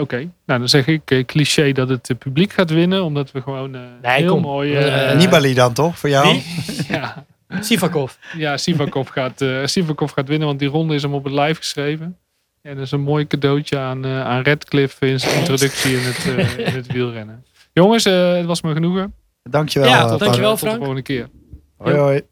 Oké, nou dan zeg ik eh, cliché dat het eh, publiek gaat winnen. Omdat we gewoon eh, Nee, heel kom. mooi... Nibali dan toch, voor jou? [LAUGHS] Ja, Sivakov. ja Sivakov, gaat, eh, Sivakov gaat winnen, want die ronde is hem op het lijf geschreven. En dat is een mooi cadeautje aan, eh aan Redcliffe in zijn introductie in het, eh, in het wielrennen. Jongens, eh, het was me genoegen. Dankjewel. Ja, eh, dankjewel. Paul. Tot de Frank. volgende keer. Hoi hoi.